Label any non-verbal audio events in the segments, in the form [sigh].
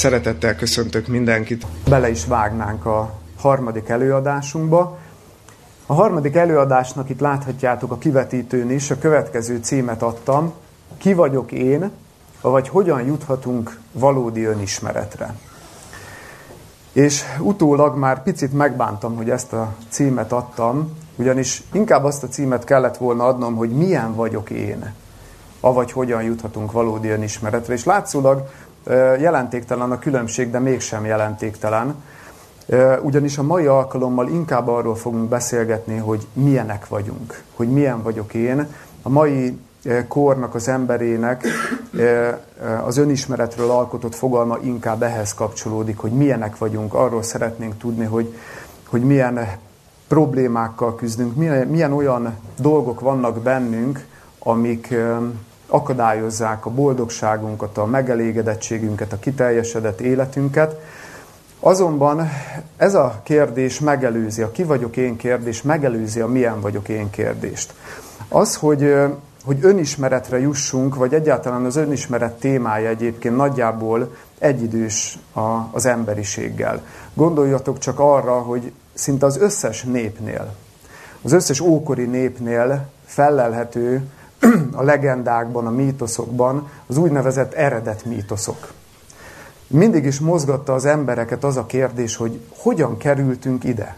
Szeretettel köszöntök mindenkit. Bele is vágnánk a harmadik előadásunkba. A harmadik előadásnak itt láthatjátok a kivetítőn is, a következő címet adtam. Ki vagyok én, vagy hogyan juthatunk valódi önismeretre. És utólag már picit megbántam, hogy ezt a címet adtam, ugyanis inkább azt a címet kellett volna adnom, hogy milyen vagyok én, avagy hogyan juthatunk valódi önismeretre. És látszólag jelentéktelen a különbség, de mégsem jelentéktelen. Ugyanis a mai alkalommal inkább arról fogunk beszélgetni, hogy milyenek vagyunk, hogy milyen vagyok én. A mai kornak, az emberének az önismeretről alkotott fogalma inkább ehhez kapcsolódik, hogy milyenek vagyunk. Arról szeretnénk tudni, hogy, hogy milyen problémákkal küzdünk, milyen, milyen olyan dolgok vannak bennünk, amik akadályozzák a boldogságunkat, a megelégedettségünket, a kiteljesedett életünket. Azonban ez a kérdés megelőzi, a ki vagyok én kérdés megelőzi a milyen vagyok én kérdést. Az, hogy, hogy önismeretre jussunk, vagy egyáltalán az önismeret témája egyébként nagyjából egyidős az emberiséggel. Gondoljatok csak arra, hogy szinte az összes népnél, az összes ókori népnél fellelhető [clears throat] a legendákban, a mítoszokban az úgynevezett eredet mítoszok. Mindig is mozgatta az embereket az a kérdés, hogy hogyan kerültünk ide.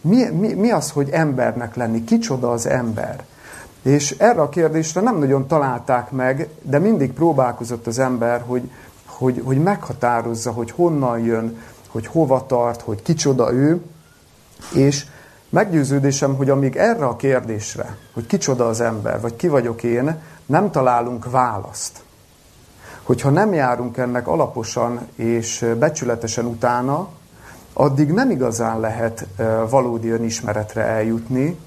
Mi, mi, mi az, hogy embernek lenni? Kicsoda az ember? És erre a kérdésre nem nagyon találták meg, de mindig próbálkozott az ember, hogy, hogy, hogy meghatározza, hogy honnan jön, hogy hova tart, hogy kicsoda ő, és Meggyőződésem, hogy amíg erre a kérdésre, hogy kicsoda az ember, vagy ki vagyok én, nem találunk választ. Hogyha nem járunk ennek alaposan és becsületesen utána, addig nem igazán lehet valódi önismeretre eljutni,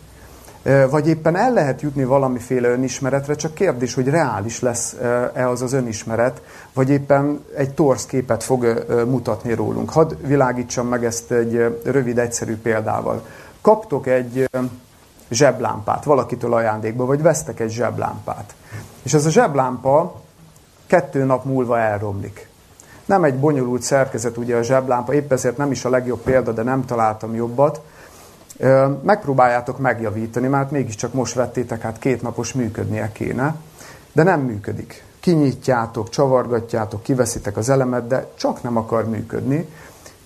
vagy éppen el lehet jutni valamiféle önismeretre, csak kérdés, hogy reális lesz-e az az önismeret, vagy éppen egy torsz képet fog mutatni rólunk. Hadd világítsam meg ezt egy rövid, egyszerű példával kaptok egy zseblámpát valakitől ajándékba, vagy vesztek egy zseblámpát. És ez a zseblámpa kettő nap múlva elromlik. Nem egy bonyolult szerkezet ugye a zseblámpa, épp ezért nem is a legjobb példa, de nem találtam jobbat. Megpróbáljátok megjavítani, mert mégiscsak most vettétek, hát két napos működnie kéne, de nem működik. Kinyitjátok, csavargatjátok, kiveszitek az elemet, de csak nem akar működni.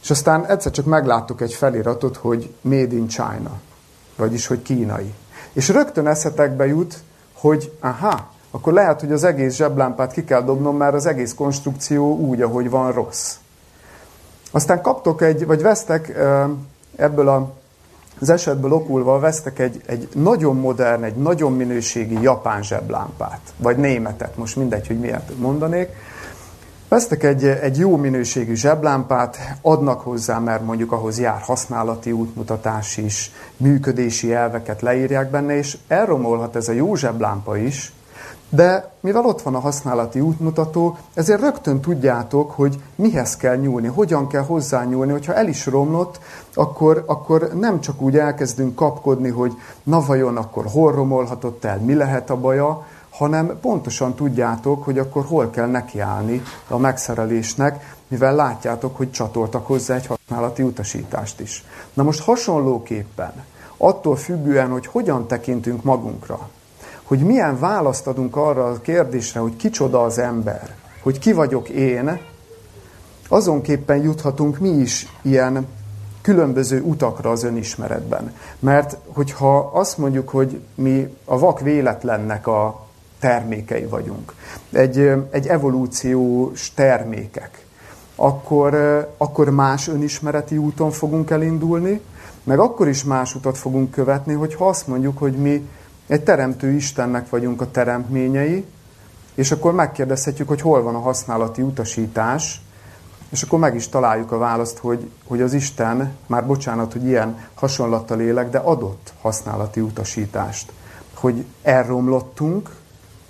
És aztán egyszer csak megláttuk egy feliratot, hogy Made in China, vagyis, hogy kínai. És rögtön eszetekbe jut, hogy aha, akkor lehet, hogy az egész zseblámpát ki kell dobnom, mert az egész konstrukció úgy, ahogy van, rossz. Aztán kaptok egy, vagy vesztek ebből a, az esetből okulva, vesztek egy, egy nagyon modern, egy nagyon minőségi japán zseblámpát, vagy németet, most mindegy, hogy miért mondanék, Vesztek egy, egy jó minőségű zseblámpát, adnak hozzá, mert mondjuk ahhoz jár használati útmutatás is, működési elveket leírják benne, és elromolhat ez a jó zseblámpa is, de mivel ott van a használati útmutató, ezért rögtön tudjátok, hogy mihez kell nyúlni, hogyan kell hozzányúlni. Hogyha el is romlott, akkor, akkor nem csak úgy elkezdünk kapkodni, hogy na vajon akkor hol romolhatott el, mi lehet a baja, hanem pontosan tudjátok, hogy akkor hol kell nekiállni a megszerelésnek, mivel látjátok, hogy csatoltak hozzá egy használati utasítást is. Na most hasonlóképpen, attól függően, hogy hogyan tekintünk magunkra, hogy milyen választ adunk arra a kérdésre, hogy kicsoda az ember, hogy ki vagyok én, azonképpen juthatunk mi is ilyen különböző utakra az önismeretben. Mert hogyha azt mondjuk, hogy mi a vak véletlennek a termékei vagyunk, egy, egy evolúciós termékek, akkor, akkor más önismereti úton fogunk elindulni, meg akkor is más utat fogunk követni, hogyha azt mondjuk, hogy mi egy teremtő Istennek vagyunk a teremtményei, és akkor megkérdezhetjük, hogy hol van a használati utasítás, és akkor meg is találjuk a választ, hogy, hogy az Isten, már bocsánat, hogy ilyen hasonlattal élek, de adott használati utasítást, hogy elromlottunk,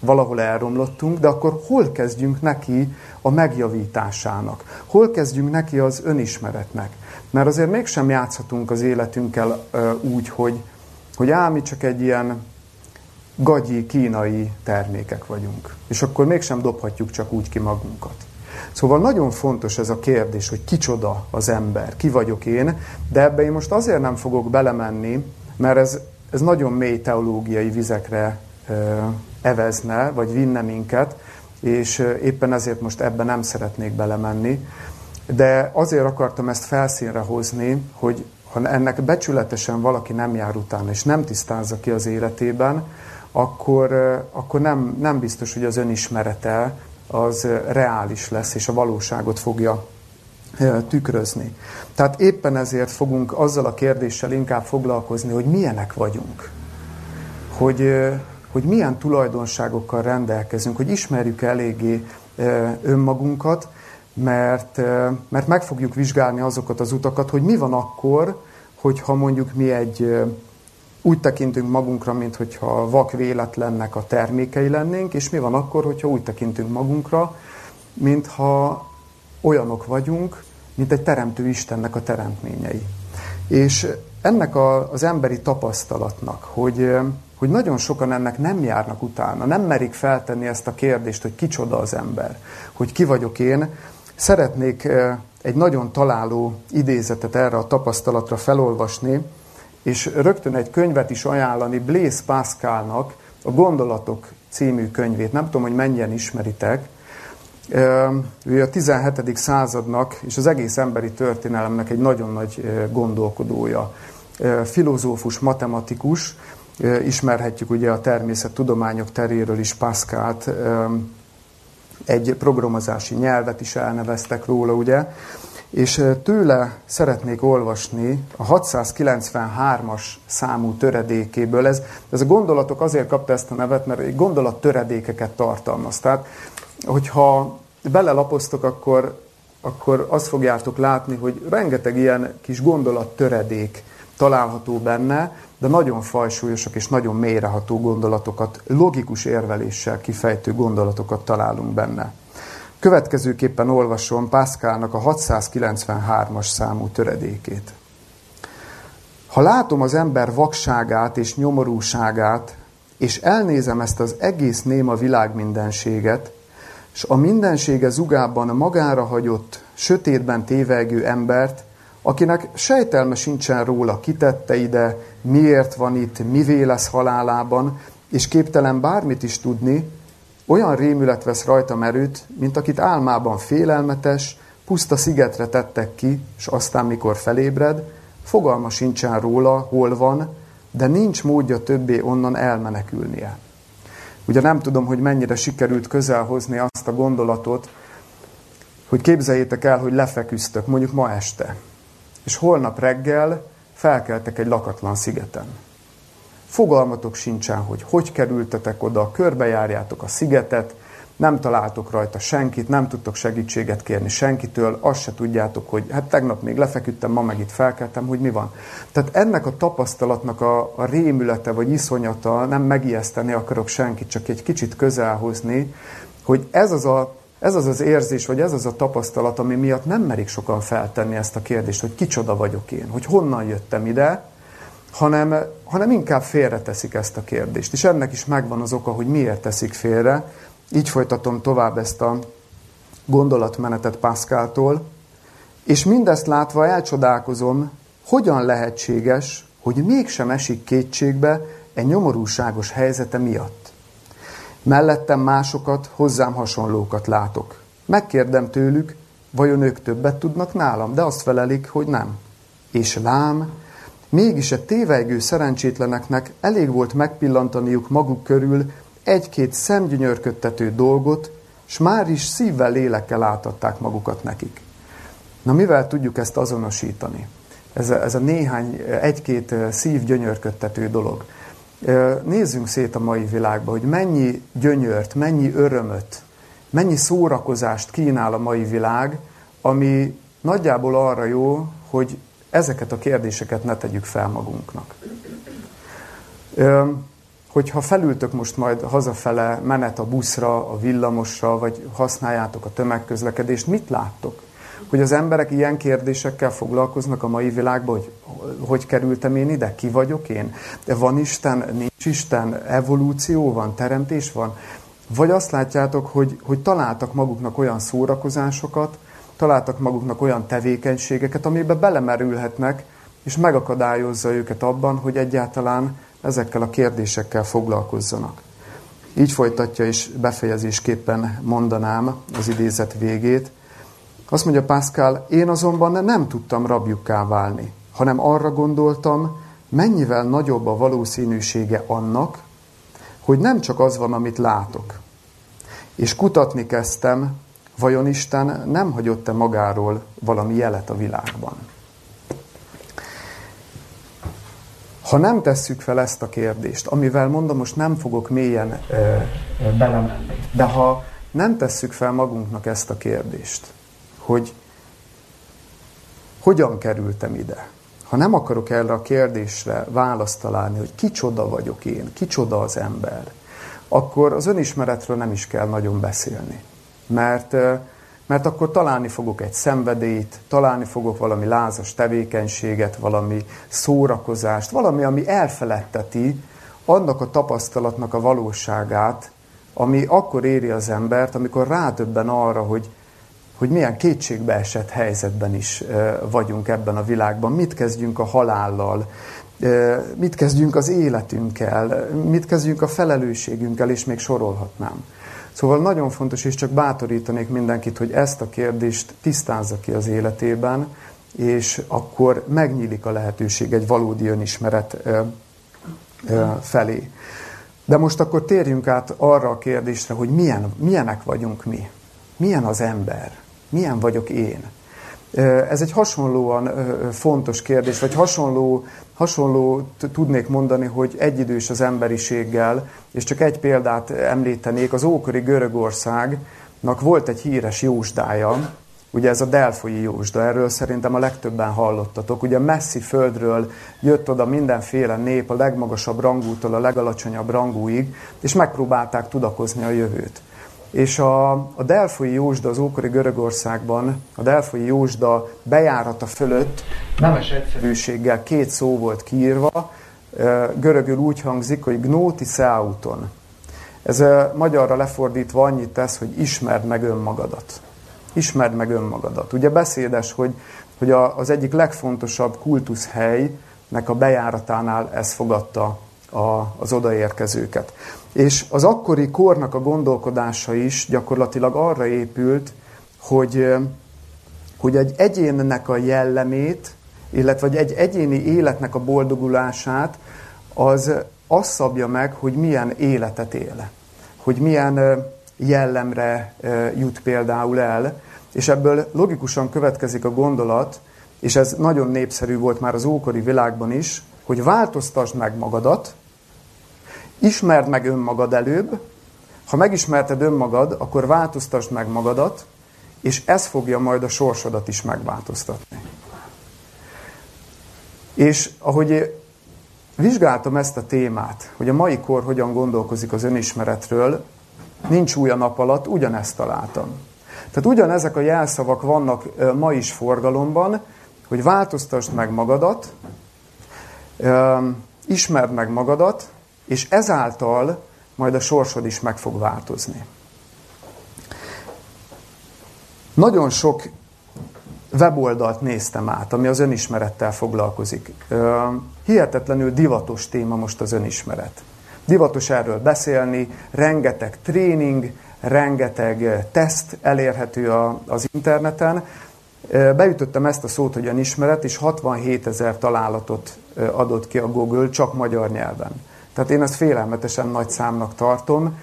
valahol elromlottunk, de akkor hol kezdjünk neki a megjavításának? Hol kezdjünk neki az önismeretnek? Mert azért mégsem játszhatunk az életünkkel úgy, hogy, hogy ám mi csak egy ilyen gagyi kínai termékek vagyunk. És akkor mégsem dobhatjuk csak úgy ki magunkat. Szóval nagyon fontos ez a kérdés, hogy kicsoda az ember, ki vagyok én, de ebbe én most azért nem fogok belemenni, mert ez, ez nagyon mély teológiai vizekre evezne, vagy vinne minket, és éppen ezért most ebben nem szeretnék belemenni. De azért akartam ezt felszínre hozni, hogy ha ennek becsületesen valaki nem jár utána, és nem tisztázza ki az életében, akkor, akkor nem, nem biztos, hogy az önismerete az reális lesz, és a valóságot fogja tükrözni. Tehát éppen ezért fogunk azzal a kérdéssel inkább foglalkozni, hogy milyenek vagyunk. Hogy, hogy milyen tulajdonságokkal rendelkezünk, hogy ismerjük eléggé önmagunkat, mert, mert meg fogjuk vizsgálni azokat az utakat, hogy mi van akkor, hogyha mondjuk mi egy úgy tekintünk magunkra, mint hogyha vak véletlennek a termékei lennénk, és mi van akkor, hogyha úgy tekintünk magunkra, mintha olyanok vagyunk, mint egy teremtő Istennek a teremtményei. És ennek a, az emberi tapasztalatnak, hogy, hogy nagyon sokan ennek nem járnak utána, nem merik feltenni ezt a kérdést, hogy kicsoda az ember, hogy ki vagyok én, szeretnék egy nagyon találó idézetet erre a tapasztalatra felolvasni, és rögtön egy könyvet is ajánlani Blaise Pascalnak, a Gondolatok című könyvét. Nem tudom, hogy mennyien ismeritek. Ő a 17. századnak és az egész emberi történelemnek egy nagyon nagy gondolkodója. Filozófus, matematikus, ismerhetjük ugye a természettudományok teréről is Pascalt, egy programozási nyelvet is elneveztek róla, ugye, és tőle szeretnék olvasni a 693-as számú töredékéből. Ez, ez a gondolatok azért kapta ezt a nevet, mert egy gondolat töredékeket tartalmaz. Tehát, hogyha belelapoztok, akkor, akkor azt fogjátok látni, hogy rengeteg ilyen kis gondolat töredék található benne, de nagyon fajsúlyosak és nagyon mélyreható gondolatokat, logikus érveléssel kifejtő gondolatokat találunk benne. Következőképpen olvasom Pászkálnak a 693-as számú töredékét. Ha látom az ember vakságát és nyomorúságát, és elnézem ezt az egész néma világmindenséget, és a mindensége zugában magára hagyott, sötétben tévegő embert, akinek sejtelme sincsen róla, kitette ide, miért van itt, mivé lesz halálában, és képtelen bármit is tudni, olyan rémület vesz rajta erőt, mint akit álmában félelmetes, puszta szigetre tettek ki, és aztán mikor felébred, fogalma sincsen róla, hol van, de nincs módja többé onnan elmenekülnie. Ugye nem tudom, hogy mennyire sikerült közelhozni azt a gondolatot, hogy képzeljétek el, hogy lefeküztök, mondjuk ma este, és holnap reggel felkeltek egy lakatlan szigeten. Fogalmatok sincsen, hogy hogy kerültetek oda, körbejárjátok a szigetet, nem találtok rajta senkit, nem tudtok segítséget kérni senkitől, azt se tudjátok, hogy hát tegnap még lefeküdtem, ma meg itt felkeltem, hogy mi van. Tehát ennek a tapasztalatnak a, a rémülete vagy iszonyata, nem megijeszteni akarok senkit, csak egy kicsit közelhozni, hogy ez az a ez az az érzés, vagy ez az a tapasztalat, ami miatt nem merik sokan feltenni ezt a kérdést, hogy kicsoda vagyok én, hogy honnan jöttem ide, hanem, hanem inkább félreteszik ezt a kérdést. És ennek is megvan az oka, hogy miért teszik félre. Így folytatom tovább ezt a gondolatmenetet Pászkáltól. És mindezt látva elcsodálkozom, hogyan lehetséges, hogy mégsem esik kétségbe egy nyomorúságos helyzete miatt. Mellettem másokat, hozzám hasonlókat látok. Megkérdem tőlük, vajon ők többet tudnak nálam, de azt felelik, hogy nem. És lám, mégis a tévejgő szerencsétleneknek elég volt megpillantaniuk maguk körül egy-két szemgyönyörködtető dolgot, s már is szívvel, lélekkel átadták magukat nekik. Na mivel tudjuk ezt azonosítani? Ez a, ez a néhány, egy-két szívgyönyörködtető dolog. Nézzünk szét a mai világba, hogy mennyi gyönyört, mennyi örömöt, mennyi szórakozást kínál a mai világ, ami nagyjából arra jó, hogy ezeket a kérdéseket ne tegyük fel magunknak. Hogyha felültök most majd hazafele menet a buszra, a villamosra, vagy használjátok a tömegközlekedést, mit láttok? Hogy az emberek ilyen kérdésekkel foglalkoznak a mai világban, hogy hogy kerültem én ide, ki vagyok én, van Isten, nincs Isten, evolúció van, teremtés van. vagy azt látjátok, hogy, hogy találtak maguknak olyan szórakozásokat, találtak maguknak olyan tevékenységeket, amiben belemerülhetnek, és megakadályozza őket abban, hogy egyáltalán ezekkel a kérdésekkel foglalkozzanak. Így folytatja és befejezésképpen mondanám az idézet végét. Azt mondja Pascal, én azonban nem tudtam rabjukká válni, hanem arra gondoltam, mennyivel nagyobb a valószínűsége annak, hogy nem csak az van, amit látok. És kutatni kezdtem, vajon Isten nem hagyott-e magáról valami jelet a világban. Ha nem tesszük fel ezt a kérdést, amivel mondom, most nem fogok mélyen belemenni, de ha nem tesszük fel magunknak ezt a kérdést, hogy hogyan kerültem ide, ha nem akarok erre a kérdésre választ találni, hogy kicsoda vagyok én, kicsoda az ember, akkor az önismeretről nem is kell nagyon beszélni. Mert mert akkor találni fogok egy szenvedélyt, találni fogok valami lázas tevékenységet, valami szórakozást, valami, ami elfeledteti annak a tapasztalatnak a valóságát, ami akkor éri az embert, amikor rádöbben arra, hogy, hogy milyen kétségbeesett helyzetben is vagyunk ebben a világban. Mit kezdjünk a halállal, mit kezdjünk az életünkkel, mit kezdjünk a felelősségünkkel, és még sorolhatnám. Szóval nagyon fontos, és csak bátorítanék mindenkit, hogy ezt a kérdést tisztázza ki az életében, és akkor megnyílik a lehetőség egy valódi önismeret felé. De most akkor térjünk át arra a kérdésre, hogy milyen, milyenek vagyunk mi. Milyen az ember? Milyen vagyok én? Ez egy hasonlóan fontos kérdés, vagy hasonló, hasonló tudnék mondani, hogy egyidős az emberiséggel, és csak egy példát említenék, az ókori Görögországnak volt egy híres jósdája, ugye ez a Delfoi jósda, erről szerintem a legtöbben hallottatok. Ugye messzi földről jött oda mindenféle nép, a legmagasabb rangútól a legalacsonyabb rangúig, és megpróbálták tudakozni a jövőt. És a, a Delfoi Jósda az ókori Görögországban, a Delfoi Jósda bejárata fölött nemes egyszerűséggel két szó volt kiírva, görögül úgy hangzik, hogy gnóti seauton. Ez magyarra lefordítva annyit tesz, hogy ismerd meg önmagadat. Ismerd meg önmagadat. Ugye beszédes, hogy, hogy az egyik legfontosabb kultuszhelynek a bejáratánál ez fogadta a, az odaérkezőket. És az akkori kornak a gondolkodása is gyakorlatilag arra épült, hogy, hogy egy egyénnek a jellemét, illetve egy egyéni életnek a boldogulását, az azt szabja meg, hogy milyen életet él. Hogy milyen jellemre jut például el. És ebből logikusan következik a gondolat, és ez nagyon népszerű volt már az ókori világban is, hogy változtasd meg magadat, Ismerd meg önmagad előbb, ha megismerted önmagad, akkor változtasd meg magadat, és ez fogja majd a sorsodat is megváltoztatni. És ahogy vizsgáltam ezt a témát, hogy a mai kor hogyan gondolkozik az önismeretről, nincs új a nap alatt, ugyanezt találtam. Tehát ugyanezek a jelszavak vannak ma is forgalomban, hogy változtasd meg magadat, ismerd meg magadat, és ezáltal majd a sorsod is meg fog változni. Nagyon sok weboldalt néztem át, ami az önismerettel foglalkozik. Hihetetlenül divatos téma most az önismeret. Divatos erről beszélni, rengeteg tréning, rengeteg teszt elérhető az interneten. Beütöttem ezt a szót, hogy önismeret, és 67 ezer találatot adott ki a Google csak magyar nyelven. Tehát én ezt félelmetesen nagy számnak tartom.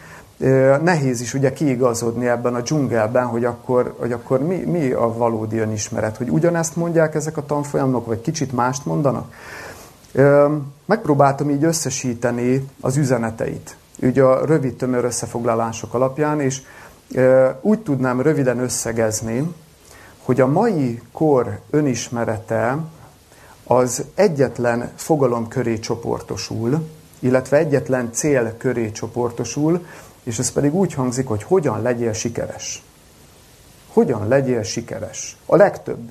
Nehéz is ugye kiigazodni ebben a dzsungelben, hogy akkor, hogy akkor mi, mi a valódi önismeret, hogy ugyanezt mondják ezek a tanfolyamok, vagy kicsit mást mondanak. Megpróbáltam így összesíteni az üzeneteit, ugye a rövid tömör összefoglalások alapján, és úgy tudnám röviden összegezni, hogy a mai kor önismerete az egyetlen fogalom köré csoportosul, illetve egyetlen cél köré csoportosul, és ez pedig úgy hangzik, hogy hogyan legyél sikeres. Hogyan legyél sikeres? A legtöbb.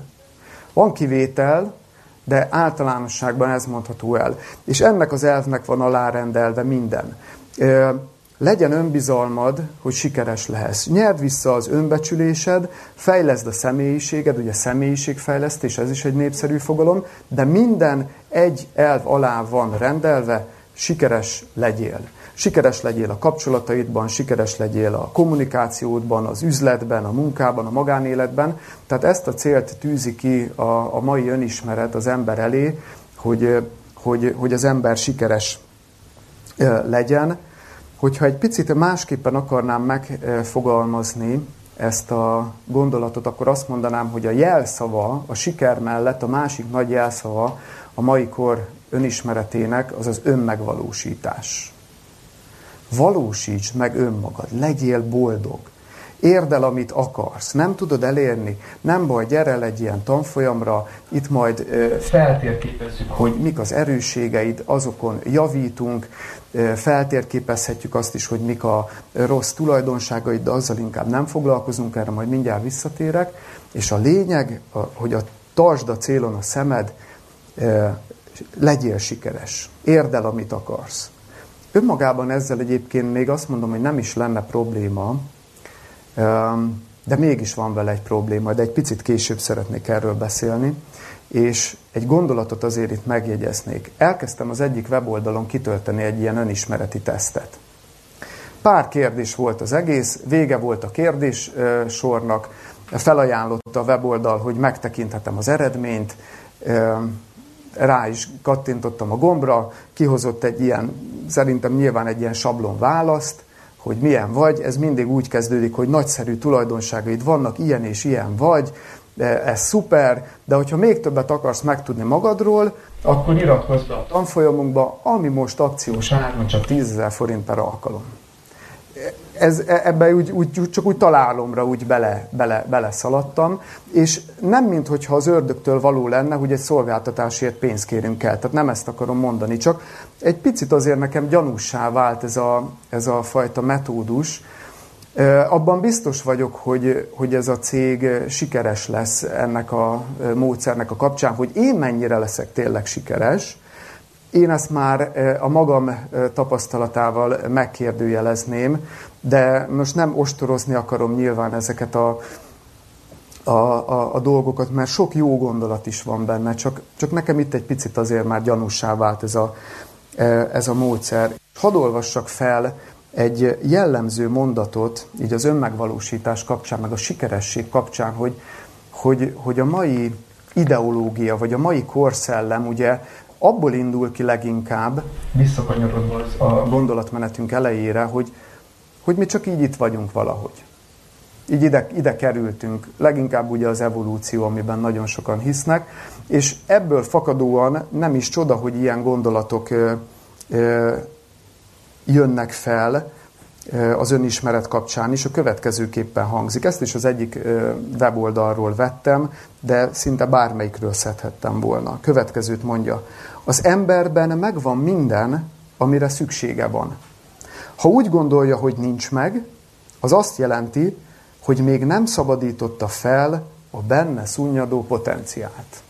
Van kivétel, de általánosságban ez mondható el. És ennek az elvnek van alárendelve minden. legyen önbizalmad, hogy sikeres lehetsz. Nyerd vissza az önbecsülésed, fejleszd a személyiséged, ugye személyiségfejlesztés, ez is egy népszerű fogalom, de minden egy elv alá van rendelve, sikeres legyél. Sikeres legyél a kapcsolataidban, sikeres legyél a kommunikációdban, az üzletben, a munkában, a magánéletben. Tehát ezt a célt tűzi ki a, a mai önismeret az ember elé, hogy, hogy, hogy az ember sikeres legyen. Hogyha egy picit másképpen akarnám megfogalmazni ezt a gondolatot, akkor azt mondanám, hogy a jelszava, a siker mellett a másik nagy jelszava a mai kor önismeretének az az önmegvalósítás. Valósíts meg önmagad, legyél boldog. Érd el, amit akarsz. Nem tudod elérni? Nem baj, gyere egy ilyen tanfolyamra, itt majd feltérképezzük, hogy mik az erősségeid, azokon javítunk, feltérképezhetjük azt is, hogy mik a rossz tulajdonságaid, de azzal inkább nem foglalkozunk, erre majd mindjárt visszatérek. És a lényeg, hogy a tartsd a célon a szemed, legyél sikeres. Érd el, amit akarsz. Önmagában ezzel egyébként még azt mondom, hogy nem is lenne probléma, de mégis van vele egy probléma, de egy picit később szeretnék erről beszélni, és egy gondolatot azért itt megjegyeznék. Elkezdtem az egyik weboldalon kitölteni egy ilyen önismereti tesztet. Pár kérdés volt az egész, vége volt a kérdés sornak, felajánlotta a weboldal, hogy megtekinthetem az eredményt, rá is kattintottam a gombra, kihozott egy ilyen, szerintem nyilván egy ilyen sablon választ, hogy milyen vagy, ez mindig úgy kezdődik, hogy nagyszerű tulajdonságaid vannak, ilyen és ilyen vagy, ez szuper, de hogyha még többet akarsz megtudni magadról, akkor iratkozz be a tanfolyamunkba, ami most akciós áron csak 10 ezer forint per alkalom ez, e, ebbe úgy, úgy, csak úgy találomra úgy bele, bele, bele szaladtam, és nem minthogyha az ördögtől való lenne, hogy egy szolgáltatásért pénzt kérünk el. Tehát nem ezt akarom mondani, csak egy picit azért nekem gyanúsá vált ez a, ez a fajta metódus. Abban biztos vagyok, hogy, hogy ez a cég sikeres lesz ennek a módszernek a kapcsán, hogy én mennyire leszek tényleg sikeres, én ezt már a magam tapasztalatával megkérdőjelezném, de most nem ostorozni akarom nyilván ezeket a, a, a, a dolgokat, mert sok jó gondolat is van benne, csak, csak nekem itt egy picit azért már gyanúsá vált ez a, ez a módszer. Hadd olvassak fel egy jellemző mondatot, így az önmegvalósítás kapcsán, meg a sikeresség kapcsán, hogy, hogy, hogy a mai ideológia, vagy a mai korszellem ugye abból indul ki leginkább, visszakanyarodva a gondolatmenetünk elejére, hogy, hogy mi csak így itt vagyunk valahogy. Így ide, ide kerültünk, leginkább ugye az evolúció, amiben nagyon sokan hisznek, és ebből fakadóan nem is csoda, hogy ilyen gondolatok ö, ö, jönnek fel ö, az önismeret kapcsán is, a következőképpen hangzik. Ezt is az egyik ö, weboldalról vettem, de szinte bármelyikről szedhettem volna. Következőt mondja, az emberben megvan minden, amire szüksége van. Ha úgy gondolja, hogy nincs meg, az azt jelenti, hogy még nem szabadította fel a benne szunnyadó potenciált.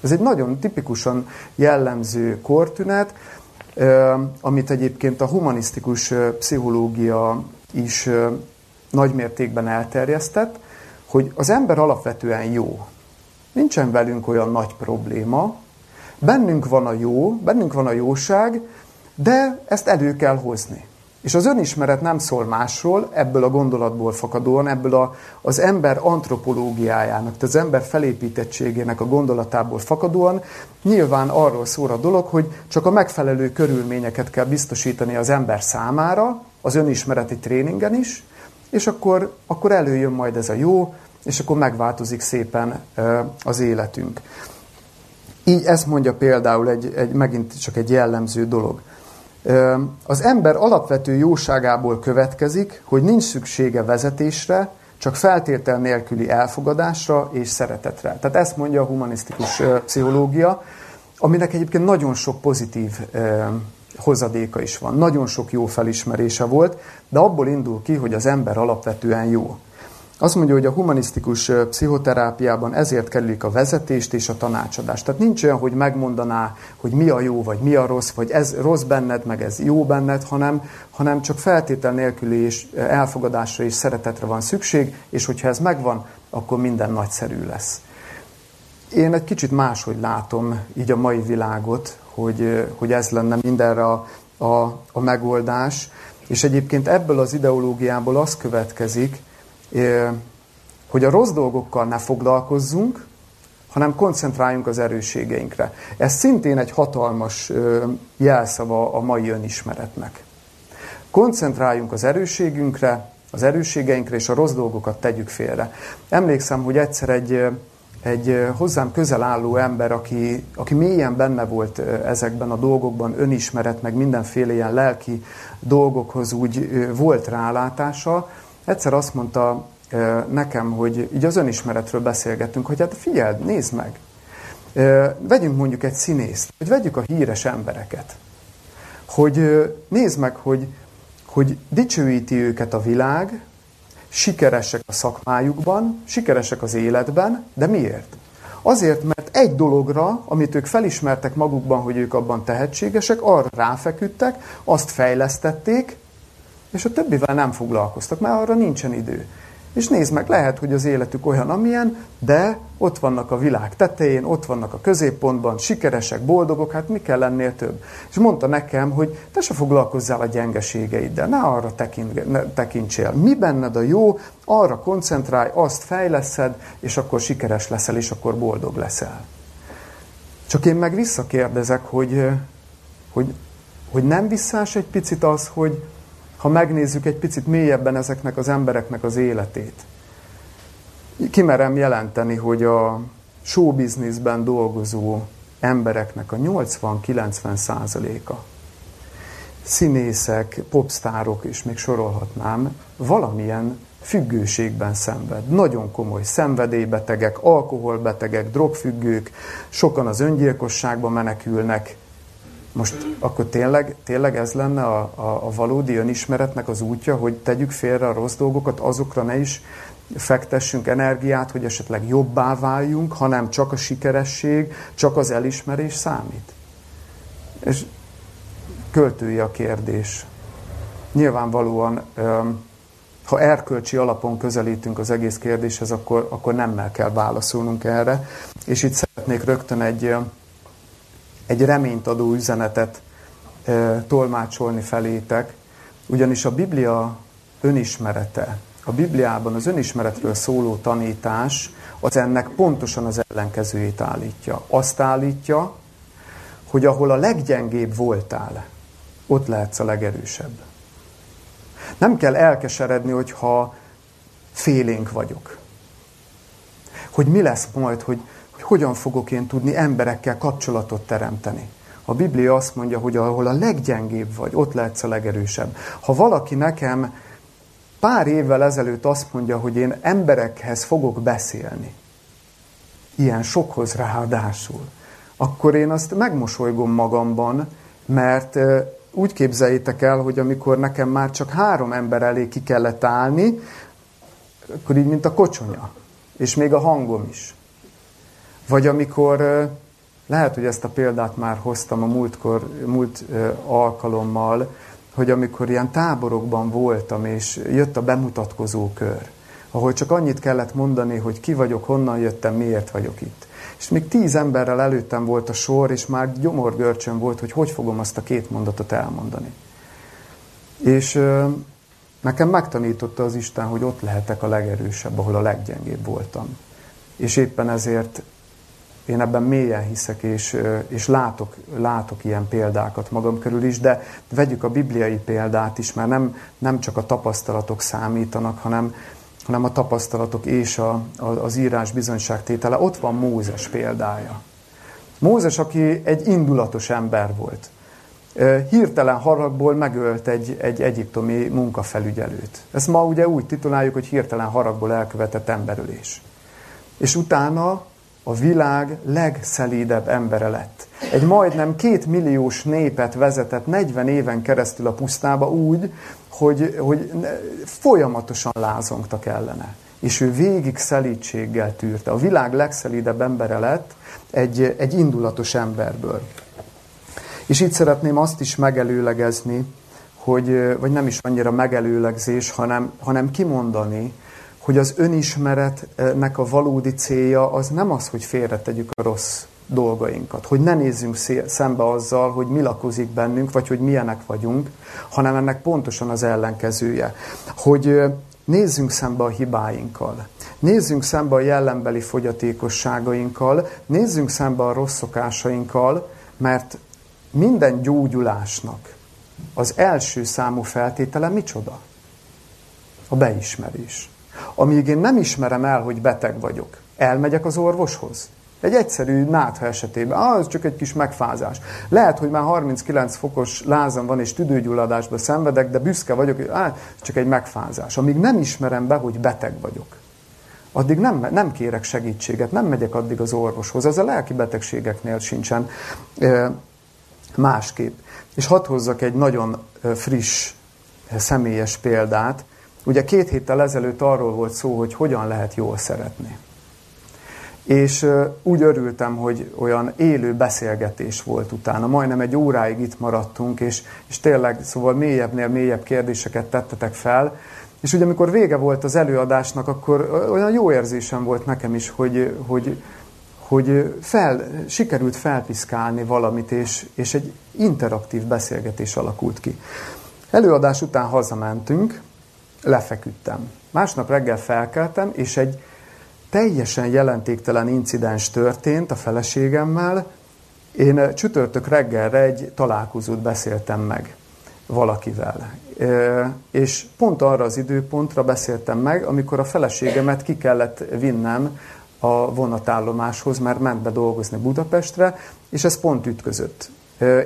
Ez egy nagyon tipikusan jellemző kortünet, amit egyébként a humanisztikus pszichológia is nagymértékben elterjesztett, hogy az ember alapvetően jó. Nincsen velünk olyan nagy probléma, Bennünk van a jó, bennünk van a jóság, de ezt elő kell hozni. És az önismeret nem szól másról, ebből a gondolatból fakadóan, ebből a, az ember antropológiájának, tehát az ember felépítettségének a gondolatából fakadóan, nyilván arról szól a dolog, hogy csak a megfelelő körülményeket kell biztosítani az ember számára, az önismereti tréningen is, és akkor, akkor előjön majd ez a jó, és akkor megváltozik szépen az életünk. Így ezt mondja például egy, egy, megint csak egy jellemző dolog. Az ember alapvető jóságából következik, hogy nincs szüksége vezetésre, csak feltétel nélküli elfogadásra és szeretetre. Tehát ezt mondja a humanisztikus pszichológia, aminek egyébként nagyon sok pozitív hozadéka is van. Nagyon sok jó felismerése volt, de abból indul ki, hogy az ember alapvetően jó. Azt mondja, hogy a humanisztikus pszichoterápiában ezért kerülik a vezetést és a tanácsadást. Tehát nincs olyan, hogy megmondaná, hogy mi a jó, vagy mi a rossz, vagy ez rossz benned, meg ez jó benned, hanem, hanem csak feltétel nélküli és elfogadásra és szeretetre van szükség, és hogyha ez megvan, akkor minden nagyszerű lesz. Én egy kicsit máshogy látom így a mai világot, hogy, hogy ez lenne mindenre a, a, a megoldás. És egyébként ebből az ideológiából az következik, hogy a rossz dolgokkal ne foglalkozzunk, hanem koncentráljunk az erősségeinkre. Ez szintén egy hatalmas jelszava a mai önismeretnek. Koncentráljunk az erősségünkre, az erősségeinkre, és a rossz dolgokat tegyük félre. Emlékszem, hogy egyszer egy, egy hozzám közel álló ember, aki, aki mélyen benne volt ezekben a dolgokban, önismeret, meg mindenféle ilyen lelki dolgokhoz úgy volt rálátása, egyszer azt mondta nekem, hogy így az önismeretről beszélgettünk, hogy hát figyeld, nézd meg, vegyünk mondjuk egy színészt, vagy vegyük a híres embereket, hogy nézd meg, hogy, hogy dicsőíti őket a világ, sikeresek a szakmájukban, sikeresek az életben, de miért? Azért, mert egy dologra, amit ők felismertek magukban, hogy ők abban tehetségesek, arra ráfeküdtek, azt fejlesztették, és a többivel nem foglalkoztak, mert arra nincsen idő. És nézd meg, lehet, hogy az életük olyan, amilyen, de ott vannak a világ tetején, ott vannak a középpontban, sikeresek, boldogok, hát mi kell lennél több? És mondta nekem, hogy te se foglalkozzál a gyengeségeiddel, ne arra tekint, ne tekintsél. Mi benned a jó, arra koncentrálj, azt fejleszed, és akkor sikeres leszel, és akkor boldog leszel. Csak én meg visszakérdezek, hogy, hogy, hogy nem visszás egy picit az, hogy, ha megnézzük egy picit mélyebben ezeknek az embereknek az életét. Kimerem jelenteni, hogy a showbizniszben dolgozó embereknek a 80-90 százaléka, színészek, popstárok, és még sorolhatnám, valamilyen függőségben szenved. Nagyon komoly szenvedélybetegek, alkoholbetegek, drogfüggők, sokan az öngyilkosságba menekülnek, most akkor tényleg, tényleg ez lenne a, a, a valódi önismeretnek az útja, hogy tegyük félre a rossz dolgokat, azokra ne is fektessünk energiát, hogy esetleg jobbá váljunk, hanem csak a sikeresség, csak az elismerés számít. És költői a kérdés. Nyilvánvalóan, ha erkölcsi alapon közelítünk az egész kérdéshez, akkor, akkor nemmel kell válaszolnunk erre. És itt szeretnék rögtön egy egy reményt adó üzenetet e, tolmácsolni felétek, ugyanis a Biblia önismerete, a Bibliában az önismeretről szóló tanítás az ennek pontosan az ellenkezőjét állítja. Azt állítja, hogy ahol a leggyengébb voltál, ott lehetsz a legerősebb. Nem kell elkeseredni, hogyha félénk vagyok. Hogy mi lesz majd, hogy hogyan fogok én tudni emberekkel kapcsolatot teremteni. A Biblia azt mondja, hogy ahol a leggyengébb vagy, ott lehetsz a legerősebb. Ha valaki nekem pár évvel ezelőtt azt mondja, hogy én emberekhez fogok beszélni, ilyen sokhoz ráadásul, akkor én azt megmosolygom magamban, mert úgy képzeljétek el, hogy amikor nekem már csak három ember elé ki kellett állni, akkor így, mint a kocsonya, és még a hangom is. Vagy amikor, lehet, hogy ezt a példát már hoztam a múltkor, múlt alkalommal, hogy amikor ilyen táborokban voltam, és jött a bemutatkozó kör, ahol csak annyit kellett mondani, hogy ki vagyok, honnan jöttem, miért vagyok itt. És még tíz emberrel előttem volt a sor, és már gyomorgörcsön volt, hogy hogy fogom azt a két mondatot elmondani. És nekem megtanította az Isten, hogy ott lehetek a legerősebb, ahol a leggyengébb voltam. És éppen ezért én ebben mélyen hiszek, és, és látok, látok ilyen példákat magam körül is, de vegyük a bibliai példát is, mert nem, nem csak a tapasztalatok számítanak, hanem, hanem a tapasztalatok és a, a, az írás bizonyságtétele. Ott van Mózes példája. Mózes, aki egy indulatos ember volt. Hirtelen haragból megölt egy, egy egyiptomi munkafelügyelőt. Ezt ma ugye úgy tituláljuk, hogy hirtelen haragból elkövetett emberölés. És utána a világ legszelídebb embere lett. Egy majdnem két milliós népet vezetett 40 éven keresztül a pusztába úgy, hogy, hogy folyamatosan lázongtak ellene. és ő végig szelítséggel tűrte. A világ legszelídebb embere lett egy, egy indulatos emberből. És itt szeretném azt is megelőlegezni, hogy, vagy nem is annyira megelőlegzés, hanem, hanem kimondani, hogy az önismeretnek a valódi célja az nem az, hogy félretegyük a rossz dolgainkat, hogy ne nézzünk szembe azzal, hogy mi lakozik bennünk, vagy hogy milyenek vagyunk, hanem ennek pontosan az ellenkezője. Hogy nézzünk szembe a hibáinkkal, nézzünk szembe a jellembeli fogyatékosságainkkal, nézzünk szembe a rossz szokásainkkal, mert minden gyógyulásnak az első számú feltétele micsoda? A beismerés. Amíg én nem ismerem el, hogy beteg vagyok, elmegyek az orvoshoz. Egy egyszerű nátha esetében, ah, ez csak egy kis megfázás. Lehet, hogy már 39 fokos lázam van és tüdőgyulladásba szenvedek, de büszke vagyok, hogy ah, csak egy megfázás. Amíg nem ismerem be, hogy beteg vagyok, addig nem, nem kérek segítséget, nem megyek addig az orvoshoz. Ez a lelki betegségeknél sincsen e, másképp. És hadd hozzak egy nagyon friss, személyes példát. Ugye két héttel ezelőtt arról volt szó, hogy hogyan lehet jól szeretni. És úgy örültem, hogy olyan élő beszélgetés volt utána. Majdnem egy óráig itt maradtunk, és, és tényleg szóval mélyebbnél mélyebb kérdéseket tettetek fel. És ugye amikor vége volt az előadásnak, akkor olyan jó érzésem volt nekem is, hogy, hogy, hogy fel, sikerült felpiszkálni valamit, és, és egy interaktív beszélgetés alakult ki. Előadás után hazamentünk, lefeküdtem. Másnap reggel felkeltem, és egy teljesen jelentéktelen incidens történt a feleségemmel. Én csütörtök reggelre egy találkozót beszéltem meg valakivel. És pont arra az időpontra beszéltem meg, amikor a feleségemet ki kellett vinnem a vonatállomáshoz, mert ment be dolgozni Budapestre, és ez pont ütközött.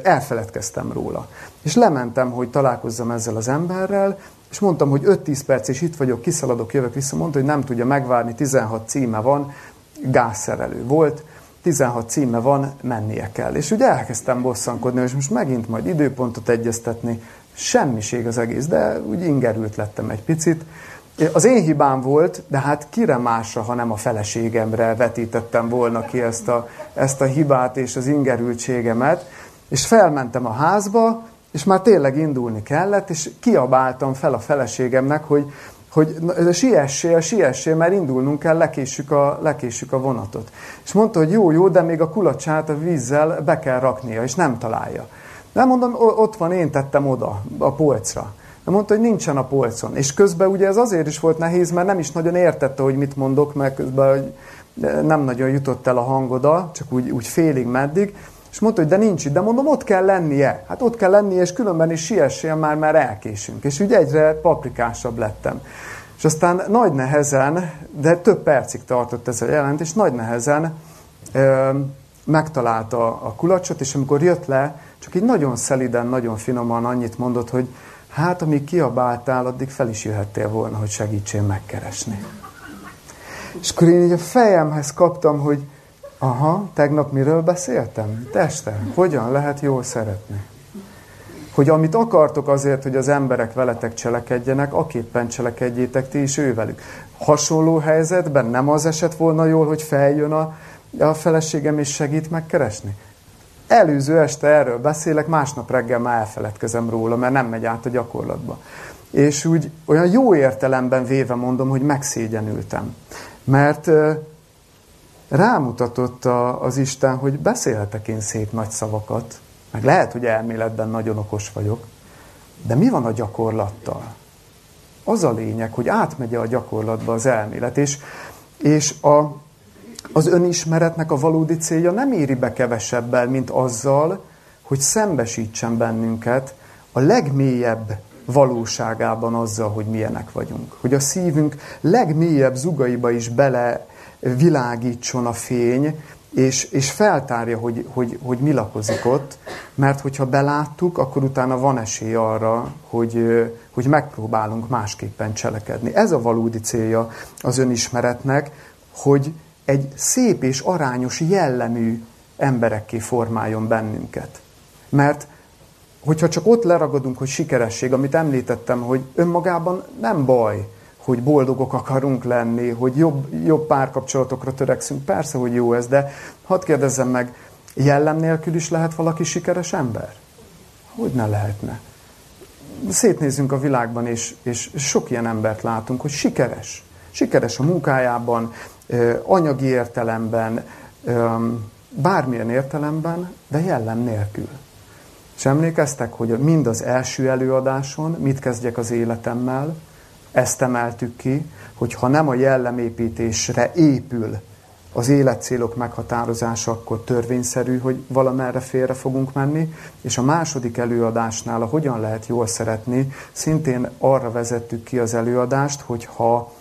Elfeledkeztem róla. És lementem, hogy találkozzam ezzel az emberrel, és mondtam, hogy 5-10 perc, és itt vagyok, kiszaladok, jövök vissza. Mondta, hogy nem tudja megvárni, 16 címe van, gázszerelő volt, 16 címe van, mennie kell. És ugye elkezdtem bosszankodni, és most megint majd időpontot egyeztetni, semmiség az egész, de úgy ingerült lettem egy picit. Az én hibám volt, de hát kire másra, ha nem a feleségemre vetítettem volna ki ezt a, ezt a hibát és az ingerültségemet. És felmentem a házba, és már tényleg indulni kellett, és kiabáltam fel a feleségemnek, hogy, hogy siessél, siessél, mert indulnunk kell, lekéssük a, lekéssük a vonatot. És mondta, hogy jó, jó, de még a kulacsát a vízzel be kell raknia, és nem találja. Nem mondom, ott van, én tettem oda, a polcra. De mondta, hogy nincsen a polcon. És közben ugye ez azért is volt nehéz, mert nem is nagyon értette, hogy mit mondok, mert közben hogy nem nagyon jutott el a hangoda, csak úgy, úgy félig meddig. És mondta, hogy de nincs itt, de mondom, ott kell lennie. Hát ott kell lennie, és különben is siessél már, már elkésünk. És úgy egyre paprikásabb lettem. És aztán nagy nehezen, de több percig tartott ez a jelent, és nagy nehezen ö, megtalálta a kulacsot, és amikor jött le, csak így nagyon szeliden, nagyon finoman annyit mondott, hogy hát amíg kiabáltál, addig fel is jöhettél volna, hogy segítsél megkeresni. És akkor én így a fejemhez kaptam, hogy aha, tegnap miről beszéltem? Teste, hogyan lehet jól szeretni? Hogy amit akartok azért, hogy az emberek veletek cselekedjenek, aképpen cselekedjétek ti is ővelük. Hasonló helyzetben nem az esett volna jól, hogy feljön a, a feleségem és segít megkeresni? Előző este erről beszélek, másnap reggel már elfeledkezem róla, mert nem megy át a gyakorlatba. És úgy olyan jó értelemben véve mondom, hogy megszégyenültem. Mert rámutatott a, az Isten, hogy beszélhetek én szép nagy szavakat, meg lehet, hogy elméletben nagyon okos vagyok, de mi van a gyakorlattal? Az a lényeg, hogy átmegy a gyakorlatba az elmélet, és, és a, az önismeretnek a valódi célja nem éri be kevesebbel, mint azzal, hogy szembesítsen bennünket a legmélyebb valóságában azzal, hogy milyenek vagyunk. Hogy a szívünk legmélyebb zugaiba is bele világítson a fény, és, és feltárja, hogy, hogy, hogy mi lakozik ott, mert hogyha beláttuk, akkor utána van esély arra, hogy, hogy megpróbálunk másképpen cselekedni. Ez a valódi célja az önismeretnek, hogy egy szép és arányos jellemű emberekké formáljon bennünket. Mert hogyha csak ott leragadunk, hogy sikeresség, amit említettem, hogy önmagában nem baj, hogy boldogok akarunk lenni, hogy jobb, jobb párkapcsolatokra törekszünk. Persze, hogy jó ez, de hadd kérdezzem meg, jellem nélkül is lehet valaki sikeres ember? Hogy ne lehetne? Szétnézünk a világban, és, és sok ilyen embert látunk, hogy sikeres. Sikeres a munkájában, anyagi értelemben, bármilyen értelemben, de jellem nélkül. És emlékeztek, hogy mind az első előadáson mit kezdjek az életemmel, ezt emeltük ki, hogy ha nem a jellemépítésre épül az életcélok meghatározása, akkor törvényszerű, hogy valamerre félre fogunk menni, és a második előadásnál, a hogyan lehet jól szeretni, szintén arra vezettük ki az előadást, hogy ha,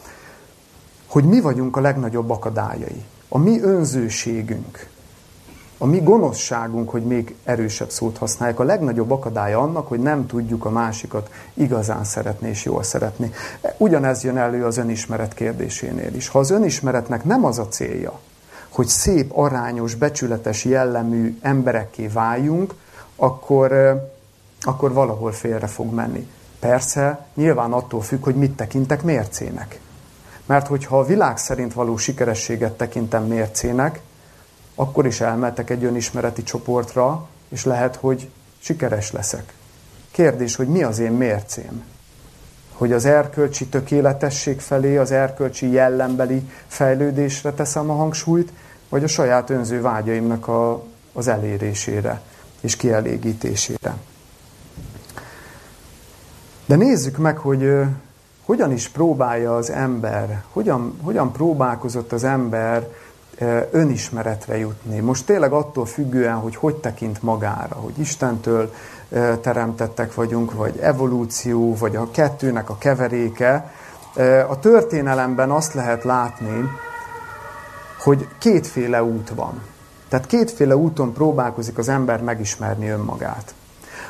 hogy mi vagyunk a legnagyobb akadályai. A mi önzőségünk, a mi gonoszságunk, hogy még erősebb szót használják, a legnagyobb akadálya annak, hogy nem tudjuk a másikat igazán szeretni és jól szeretni. Ugyanez jön elő az önismeret kérdésénél is. Ha az önismeretnek nem az a célja, hogy szép, arányos, becsületes jellemű emberekké váljunk, akkor, akkor valahol félre fog menni. Persze, nyilván attól függ, hogy mit tekintek mércének. Mert hogyha a világ szerint való sikerességet tekintem mércének, akkor is elmetek egy önismereti csoportra, és lehet, hogy sikeres leszek. Kérdés, hogy mi az én mércém? Hogy az erkölcsi tökéletesség felé, az erkölcsi jellembeli fejlődésre teszem a hangsúlyt, vagy a saját önző vágyaimnak a, az elérésére és kielégítésére. De nézzük meg, hogy hogyan is próbálja az ember, hogyan, hogyan próbálkozott az ember önismeretre jutni. Most tényleg attól függően, hogy hogy tekint magára, hogy Istentől teremtettek vagyunk, vagy evolúció, vagy a kettőnek a keveréke. A történelemben azt lehet látni, hogy kétféle út van. Tehát kétféle úton próbálkozik az ember megismerni önmagát.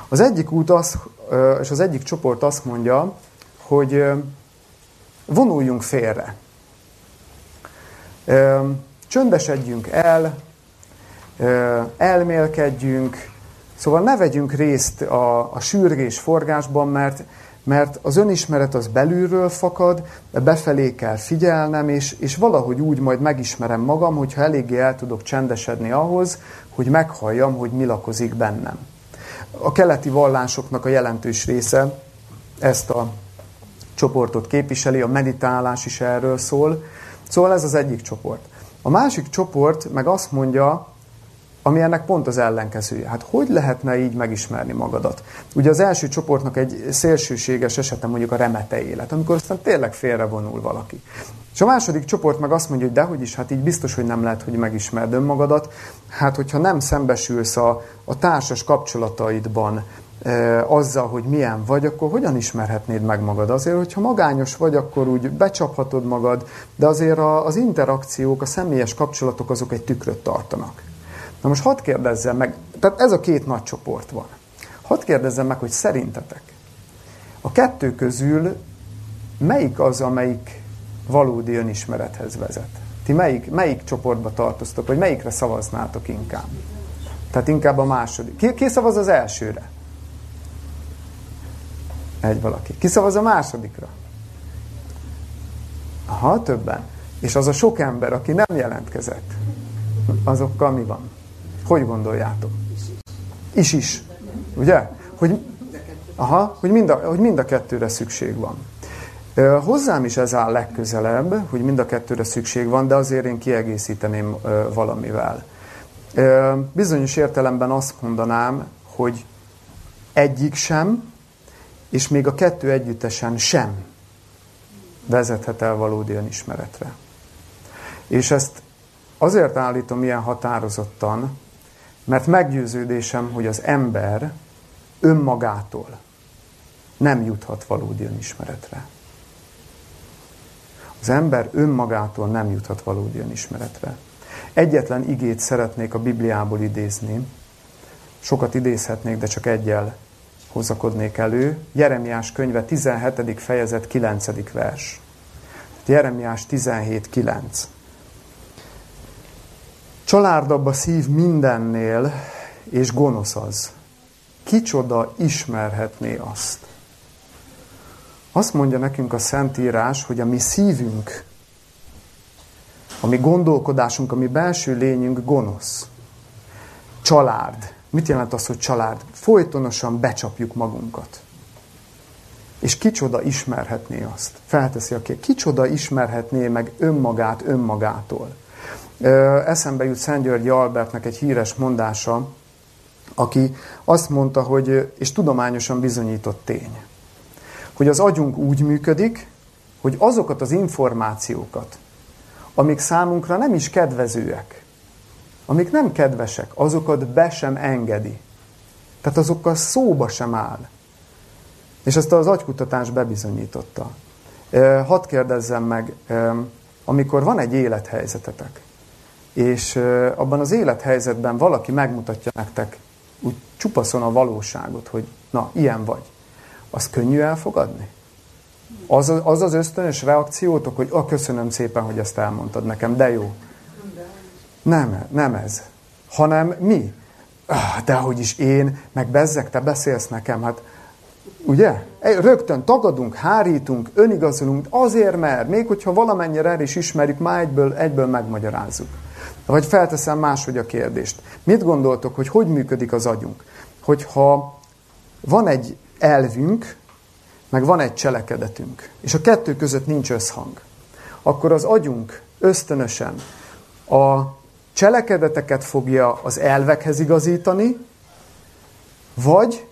Az egyik út az, és az egyik csoport azt mondja, hogy vonuljunk félre csöndesedjünk el, elmélkedjünk, szóval ne vegyünk részt a, a sürgés forgásban, mert, mert az önismeret az belülről fakad, de befelé kell figyelnem, és, és valahogy úgy majd megismerem magam, hogyha eléggé el tudok csendesedni ahhoz, hogy meghalljam, hogy mi lakozik bennem. A keleti vallásoknak a jelentős része ezt a csoportot képviseli, a meditálás is erről szól. Szóval ez az egyik csoport. A másik csoport meg azt mondja, ami ennek pont az ellenkezője. Hát hogy lehetne így megismerni magadat? Ugye az első csoportnak egy szélsőséges esete mondjuk a remete élet, amikor aztán tényleg félrevonul valaki. És a második csoport meg azt mondja, hogy dehogy is, hát így biztos, hogy nem lehet, hogy megismerd önmagadat. Hát, hogyha nem szembesülsz a, a társas kapcsolataidban azzal, hogy milyen vagy, akkor hogyan ismerhetnéd meg magad? Azért, hogyha magányos vagy, akkor úgy becsaphatod magad, de azért az interakciók, a személyes kapcsolatok azok egy tükröt tartanak. Na most hadd kérdezzem meg, tehát ez a két nagy csoport van. Hadd kérdezzem meg, hogy szerintetek a kettő közül melyik az, amelyik valódi önismerethez vezet? Ti melyik, melyik csoportba tartoztok, vagy melyikre szavaznátok inkább? Tehát inkább a második. Ki, ki szavaz az elsőre? Egy valaki. Kiszavaz a másodikra? Aha, többen. És az a sok ember, aki nem jelentkezett, azokkal mi van? Hogy gondoljátok? Is is. Ugye? Hogy, aha, hogy, mind a, hogy mind a kettőre szükség van. Hozzám is ez áll legközelebb, hogy mind a kettőre szükség van, de azért én kiegészíteném valamivel. Bizonyos értelemben azt mondanám, hogy egyik sem, és még a kettő együttesen sem vezethet el valódi önismeretre. És ezt azért állítom ilyen határozottan, mert meggyőződésem, hogy az ember önmagától nem juthat valódi önismeretre. Az ember önmagától nem juthat valódi önismeretre. Egyetlen igét szeretnék a Bibliából idézni. Sokat idézhetnék, de csak egyel hozakodnék elő. Jeremiás könyve 17. fejezet 9. vers. Jeremiás 17.9. Csalárdabb a szív mindennél, és gonosz az. Kicsoda ismerhetné azt? Azt mondja nekünk a Szentírás, hogy a mi szívünk, a mi gondolkodásunk, a mi belső lényünk gonosz. Család. Mit jelent az, hogy család? Folytonosan becsapjuk magunkat. És kicsoda ismerhetné azt? Felteszi a kérdést. Kicsoda ismerhetné meg önmagát önmagától? Eszembe jut Szent György Albertnek egy híres mondása, aki azt mondta, hogy, és tudományosan bizonyított tény, hogy az agyunk úgy működik, hogy azokat az információkat, amik számunkra nem is kedvezőek, amik nem kedvesek, azokat be sem engedi. Tehát azokkal szóba sem áll. És ezt az agykutatás bebizonyította. Hadd kérdezzem meg, amikor van egy élethelyzetetek, és abban az élethelyzetben valaki megmutatja nektek úgy csupaszon a valóságot, hogy na, ilyen vagy, az könnyű elfogadni? Az az, az ösztönös reakciótok, hogy a köszönöm szépen, hogy ezt elmondtad nekem, de jó. Nem, nem ez. Hanem mi? Ah, de hogy is én, meg bezzek, te beszélsz nekem, hát ugye? Rögtön tagadunk, hárítunk, önigazolunk, azért mert, még hogyha valamennyire el is ismerjük, már egyből, egyből megmagyarázzuk. Vagy felteszem máshogy a kérdést. Mit gondoltok, hogy hogy működik az agyunk? Hogyha van egy elvünk, meg van egy cselekedetünk, és a kettő között nincs összhang, akkor az agyunk ösztönösen a cselekedeteket fogja az elvekhez igazítani, vagy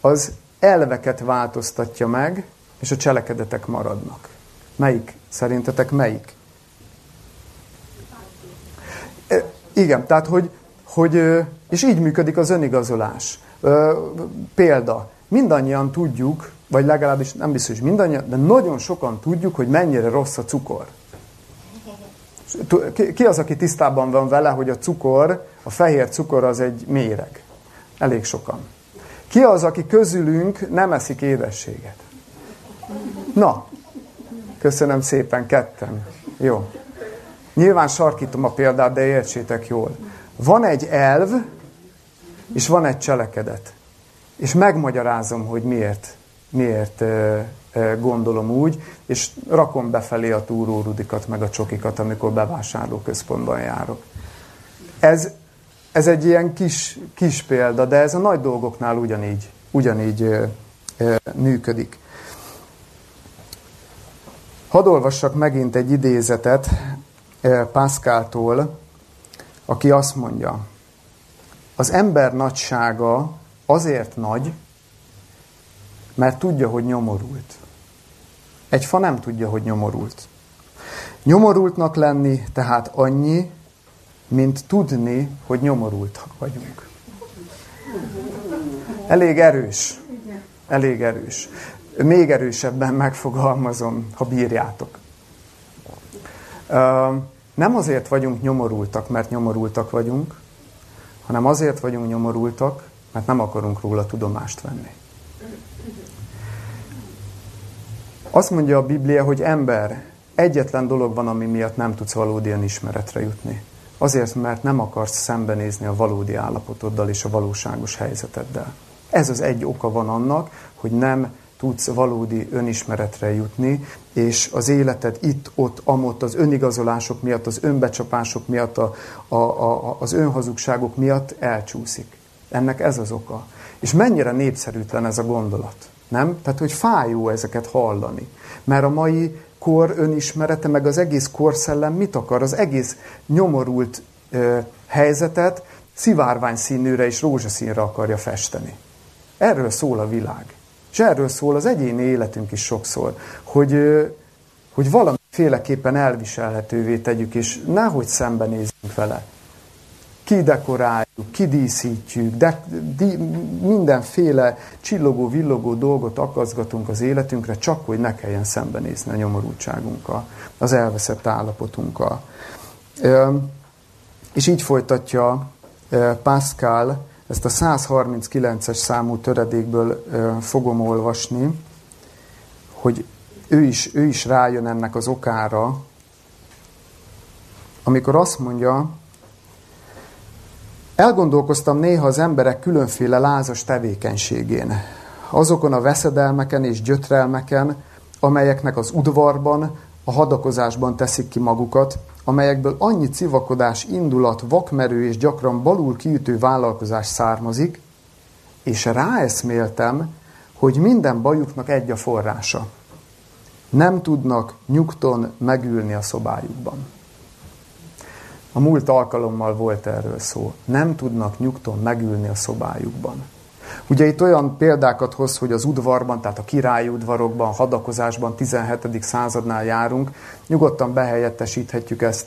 az elveket változtatja meg, és a cselekedetek maradnak. Melyik? Szerintetek melyik? Igen, tehát hogy, hogy és így működik az önigazolás. Példa, mindannyian tudjuk, vagy legalábbis nem biztos, mindannyian, de nagyon sokan tudjuk, hogy mennyire rossz a cukor. Ki az, aki tisztában van vele, hogy a cukor, a fehér cukor az egy méreg? Elég sokan. Ki az, aki közülünk nem eszik édességet? Na, köszönöm szépen, ketten. Jó. Nyilván sarkítom a példát, de értsétek jól. Van egy elv, és van egy cselekedet. És megmagyarázom, hogy miért, miért gondolom úgy, és rakom befelé a túrórudikat, meg a csokikat, amikor bevásárlóközpontban járok. Ez, ez egy ilyen kis, kis példa, de ez a nagy dolgoknál ugyanígy, ugyanígy ö, ö, működik. Hadd olvassak megint egy idézetet Pászkáltól, aki azt mondja, az ember nagysága azért nagy, mert tudja, hogy nyomorult. Egy fa nem tudja, hogy nyomorult. Nyomorultnak lenni tehát annyi, mint tudni, hogy nyomorult vagyunk. Elég erős. Elég erős. Még erősebben megfogalmazom, ha bírjátok. Nem azért vagyunk nyomorultak, mert nyomorultak vagyunk, hanem azért vagyunk nyomorultak, mert nem akarunk róla tudomást venni. Azt mondja a Biblia, hogy ember, egyetlen dolog van, ami miatt nem tudsz valódian ismeretre jutni. Azért, mert nem akarsz szembenézni a valódi állapotoddal és a valóságos helyzeteddel. Ez az egy oka van annak, hogy nem tudsz valódi önismeretre jutni, és az életed itt, ott, amott, az önigazolások miatt, az önbecsapások miatt, a, a, a, az önhazugságok miatt elcsúszik. Ennek ez az oka. És mennyire népszerűtlen ez a gondolat, nem? Tehát, hogy fájó ezeket hallani. Mert a mai kor önismerete, meg az egész korszellem mit akar? Az egész nyomorult ö, helyzetet szivárvány színűre és rózsaszínre akarja festeni. Erről szól a világ. És erről szól az egyéni életünk is sokszor, hogy, hogy valamiféleképpen elviselhetővé tegyük, és nehogy szembenézzünk vele. Kidekoráljuk, kidíszítjük, de, di, mindenféle csillogó, villogó dolgot akaszgatunk az életünkre, csak hogy ne kelljen szembenézni a nyomorultságunkkal, az elveszett állapotunkkal. És így folytatja Pascal ezt a 139-es számú töredékből fogom olvasni, hogy ő is, ő is rájön ennek az okára, amikor azt mondja, elgondolkoztam néha az emberek különféle lázas tevékenységén. azokon a veszedelmeken és gyötrelmeken, amelyeknek az udvarban, a hadakozásban teszik ki magukat, amelyekből annyi civakodás, indulat, vakmerő és gyakran balul kiütő vállalkozás származik, és ráeszméltem, hogy minden bajuknak egy a forrása. Nem tudnak nyugton megülni a szobájukban. A múlt alkalommal volt erről szó. Nem tudnak nyugton megülni a szobájukban. Ugye itt olyan példákat hoz, hogy az udvarban, tehát a királyi udvarokban, hadakozásban 17. századnál járunk, nyugodtan behelyettesíthetjük ezt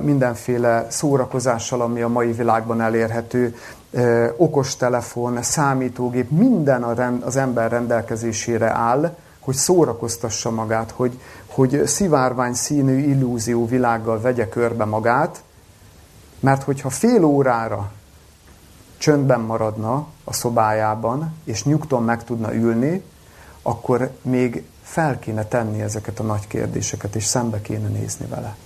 mindenféle szórakozással, ami a mai világban elérhető, okostelefon, számítógép, minden az ember rendelkezésére áll, hogy szórakoztassa magát, hogy, hogy szivárvány színű illúzió világgal vegye körbe magát, mert hogyha fél órára csöndben maradna a szobájában, és nyugton meg tudna ülni, akkor még fel kéne tenni ezeket a nagy kérdéseket, és szembe kéne nézni vele.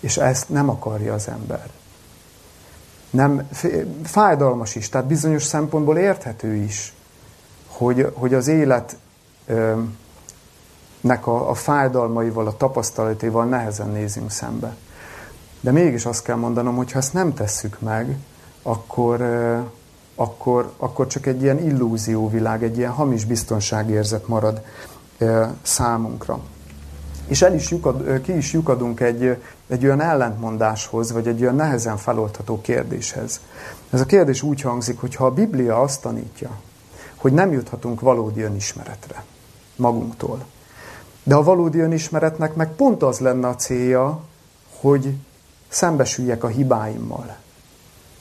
És ezt nem akarja az ember. Nem, fájdalmas is, tehát bizonyos szempontból érthető is, hogy, hogy az élet nek a, a fájdalmaival, a tapasztalataival nehezen nézünk szembe. De mégis azt kell mondanom, hogy ha ezt nem tesszük meg, akkor, akkor, akkor csak egy ilyen illúzióvilág, egy ilyen hamis biztonságérzet marad számunkra. És el is lyukad, ki is lyukadunk egy, egy olyan ellentmondáshoz, vagy egy olyan nehezen feloldható kérdéshez. Ez a kérdés úgy hangzik, hogy ha a Biblia azt tanítja, hogy nem juthatunk valódi önismeretre magunktól, de a valódi önismeretnek meg pont az lenne a célja, hogy szembesüljek a hibáimmal.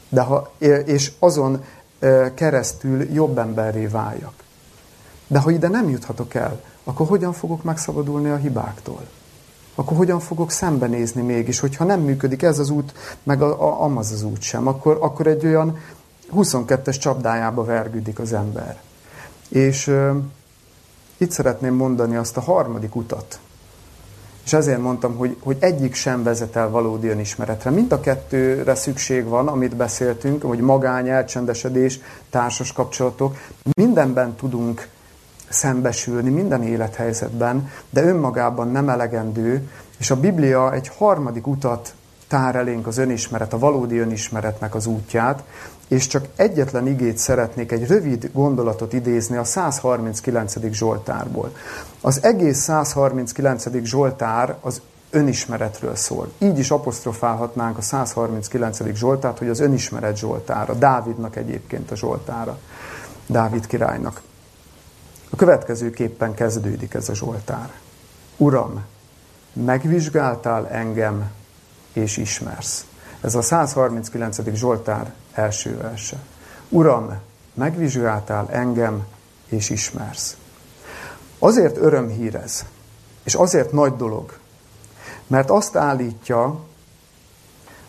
De ha, és azon keresztül jobb emberré váljak. De ha ide nem juthatok el, akkor hogyan fogok megszabadulni a hibáktól? Akkor hogyan fogok szembenézni mégis, hogyha nem működik ez az út, meg a, a, amaz az út sem, akkor, akkor egy olyan 22-es csapdájába vergődik az ember. És itt szeretném mondani azt a harmadik utat. És ezért mondtam, hogy, hogy egyik sem vezet el valódi önismeretre. Mind a kettőre szükség van, amit beszéltünk, hogy magány, elcsendesedés, társas kapcsolatok. Mindenben tudunk szembesülni, minden élethelyzetben, de önmagában nem elegendő, és a Biblia egy harmadik utat tár elénk az önismeret, a valódi önismeretnek az útját, és csak egyetlen igét szeretnék, egy rövid gondolatot idézni a 139. Zsoltárból. Az egész 139. Zsoltár az önismeretről szól. Így is apostrofálhatnánk a 139. Zsoltárt, hogy az önismeret Zsoltára, Dávidnak egyébként a Zsoltára, Dávid királynak. A következőképpen kezdődik ez a Zsoltár. Uram, megvizsgáltál engem, és ismersz. Ez a 139. Zsoltár első verse. Uram, megvizsgáltál engem, és ismersz. Azért örömhír ez, és azért nagy dolog, mert azt állítja,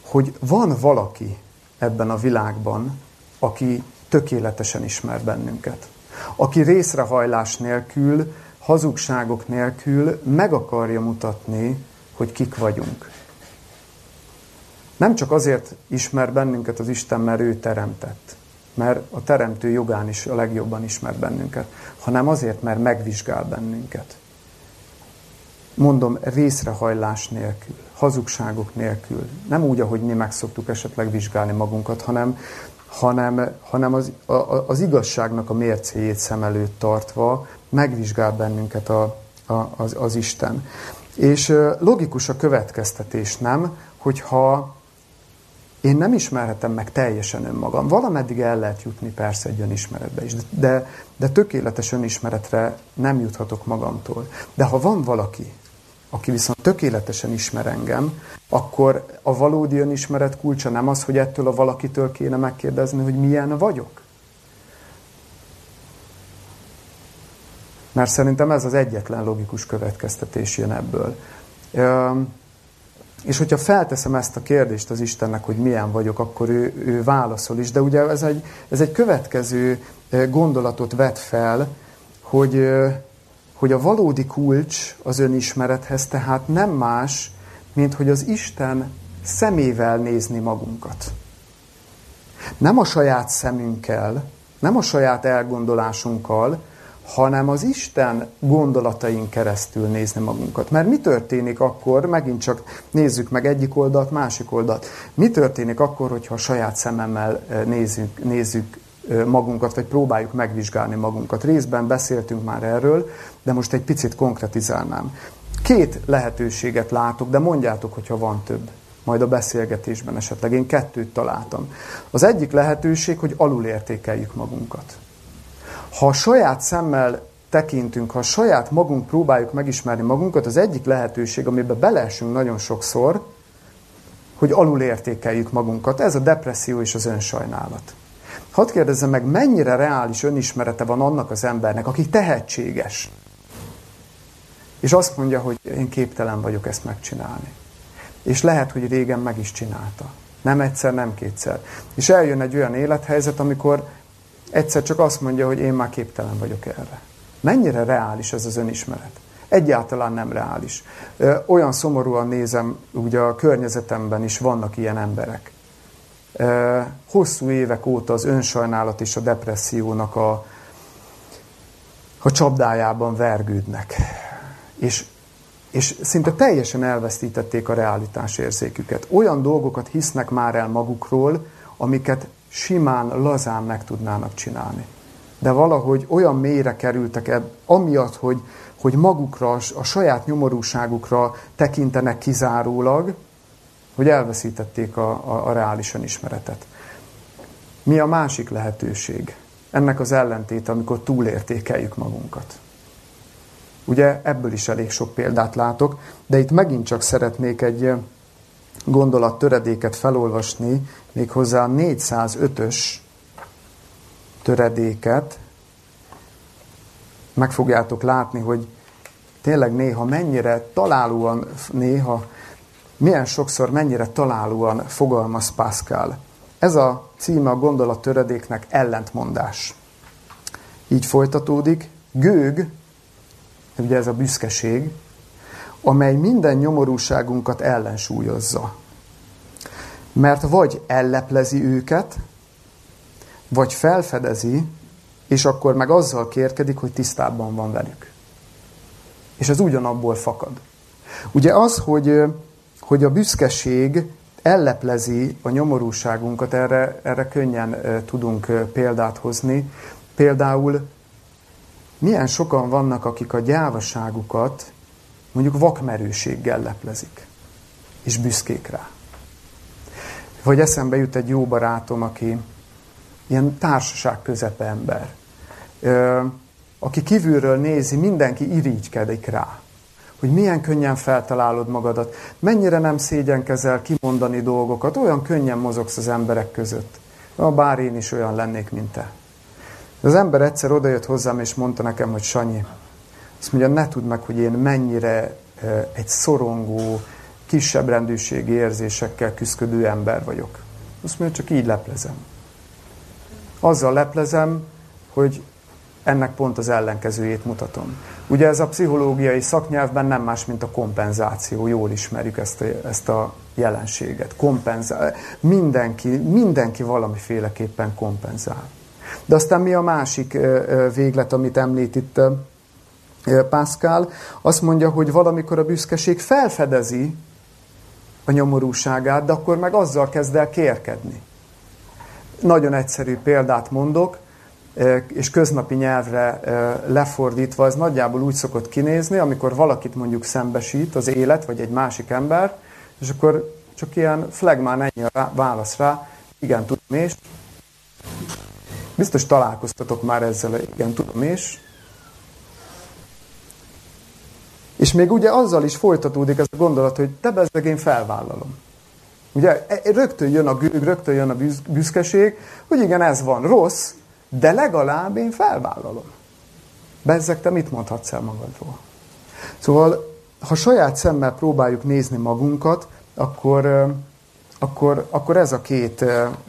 hogy van valaki ebben a világban, aki tökéletesen ismer bennünket. Aki részrehajlás nélkül, hazugságok nélkül meg akarja mutatni, hogy kik vagyunk. Nem csak azért ismer bennünket az Isten, mert ő teremtett, mert a teremtő jogán is a legjobban ismer bennünket, hanem azért, mert megvizsgál bennünket. Mondom, részrehajlás nélkül, hazugságok nélkül. Nem úgy, ahogy mi megszoktuk esetleg vizsgálni magunkat, hanem, hanem, hanem az, a, az igazságnak a mércéjét szem előtt tartva megvizsgál bennünket a, a, az, az Isten. És logikus a következtetés, nem? Hogyha én nem ismerhetem meg teljesen önmagam. Valameddig el lehet jutni persze egy önismeretbe is, de, de tökéletes önismeretre nem juthatok magamtól. De ha van valaki, aki viszont tökéletesen ismer engem, akkor a valódi önismeret kulcsa nem az, hogy ettől a valakitől kéne megkérdezni, hogy milyen vagyok. Mert szerintem ez az egyetlen logikus következtetés jön ebből. És hogyha felteszem ezt a kérdést az Istennek, hogy milyen vagyok, akkor ő, ő válaszol is. De ugye ez egy, ez egy következő gondolatot vet fel, hogy, hogy a valódi kulcs az önismerethez tehát nem más, mint hogy az Isten szemével nézni magunkat. Nem a saját szemünkkel, Nem a saját elgondolásunkkal, hanem az Isten gondolataink keresztül nézni magunkat. Mert mi történik akkor, megint csak nézzük meg egyik oldalt, másik oldalt, mi történik akkor, hogyha a saját szememmel nézzük, nézzük magunkat, vagy próbáljuk megvizsgálni magunkat. Részben beszéltünk már erről, de most egy picit konkretizálnám. Két lehetőséget látok, de mondjátok, hogyha van több. Majd a beszélgetésben esetleg. Én kettőt találtam. Az egyik lehetőség, hogy alulértékeljük magunkat. Ha a saját szemmel tekintünk, ha saját magunk próbáljuk megismerni magunkat, az egyik lehetőség, amiben beleesünk nagyon sokszor, hogy alulértékeljük magunkat. Ez a depresszió és az önsajnálat. Hadd kérdezzem meg, mennyire reális önismerete van annak az embernek, aki tehetséges, és azt mondja, hogy én képtelen vagyok ezt megcsinálni. És lehet, hogy régen meg is csinálta. Nem egyszer, nem kétszer. És eljön egy olyan élethelyzet, amikor egyszer csak azt mondja, hogy én már képtelen vagyok erre. Mennyire reális ez az önismeret? Egyáltalán nem reális. Olyan szomorúan nézem, ugye a környezetemben is vannak ilyen emberek. Hosszú évek óta az önsajnálat és a depressziónak a, a csapdájában vergődnek. És, és szinte teljesen elvesztítették a realitás érzéküket. Olyan dolgokat hisznek már el magukról, amiket simán, lazán meg tudnának csinálni. De valahogy olyan mélyre kerültek ebb, amiatt, hogy, hogy magukra, a saját nyomorúságukra tekintenek kizárólag, hogy elveszítették a, a, a reálisan ismeretet. Mi a másik lehetőség? Ennek az ellentét, amikor túlértékeljük magunkat. Ugye ebből is elég sok példát látok, de itt megint csak szeretnék egy gondolat töredéket felolvasni, méghozzá a 405-ös töredéket. Meg fogjátok látni, hogy tényleg néha mennyire találóan, néha milyen sokszor mennyire találóan fogalmaz Pascal. Ez a címe a gondolat töredéknek ellentmondás. Így folytatódik. Gőg, ugye ez a büszkeség, amely minden nyomorúságunkat ellensúlyozza. Mert vagy elleplezi őket, vagy felfedezi, és akkor meg azzal kérkedik, hogy tisztában van velük. És ez ugyanabból fakad. Ugye az, hogy, hogy a büszkeség elleplezi a nyomorúságunkat, erre, erre könnyen tudunk példát hozni. Például milyen sokan vannak, akik a gyávaságukat mondjuk vakmerőséggel leplezik, és büszkék rá. Vagy eszembe jut egy jó barátom, aki ilyen társaság közepe ember, aki kívülről nézi, mindenki irigykedik rá, hogy milyen könnyen feltalálod magadat, mennyire nem szégyenkezel kimondani dolgokat, olyan könnyen mozogsz az emberek között. Bár én is olyan lennék, mint te. Az ember egyszer odajött hozzám, és mondta nekem, hogy Sanyi, azt mondja, ne tudd meg, hogy én mennyire egy szorongó, kisebb rendűségi érzésekkel küzdő ember vagyok. Azt mondja, csak így leplezem. Azzal leplezem, hogy ennek pont az ellenkezőjét mutatom. Ugye ez a pszichológiai szaknyelvben nem más, mint a kompenzáció. Jól ismerjük ezt a, ezt a jelenséget. Kompenzál. Mindenki, mindenki valamiféleképpen kompenzál. De aztán mi a másik véglet, amit említ itt Pascal? Azt mondja, hogy valamikor a büszkeség felfedezi a nyomorúságát, de akkor meg azzal kezd el kérkedni. Nagyon egyszerű példát mondok, és köznapi nyelvre lefordítva, ez nagyjából úgy szokott kinézni, amikor valakit mondjuk szembesít az élet, vagy egy másik ember, és akkor csak ilyen flagmán ennyi a válasz rá, igen, tudom és, Biztos találkoztatok már ezzel, igen, tudom és. És még ugye azzal is folytatódik ez a gondolat, hogy te bezzeg én felvállalom. Ugye e, e, rögtön jön a gőg, rögtön jön a büszkeség, hogy igen, ez van rossz, de legalább én felvállalom. Bezzeg, te mit mondhatsz el magadról? Szóval, ha saját szemmel próbáljuk nézni magunkat, akkor, akkor, akkor ez a két,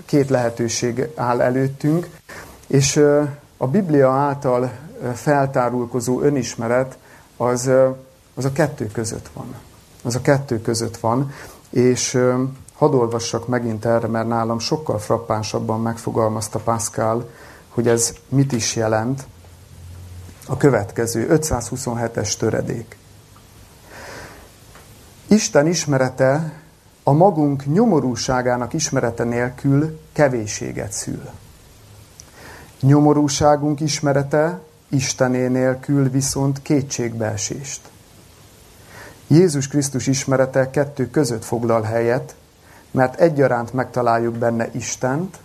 két lehetőség áll előttünk, és a Biblia által feltárulkozó önismeret az, az a kettő között van. Az a kettő között van, és hadd olvassak megint erre, mert nálam sokkal frappánsabban megfogalmazta Pascal, hogy ez mit is jelent. A következő, 527-es töredék. Isten ismerete a magunk nyomorúságának ismerete nélkül kevéséget szül. Nyomorúságunk ismerete Istené nélkül viszont kétségbeesést. Jézus Krisztus ismerete kettő között foglal helyet, mert egyaránt megtaláljuk benne Istent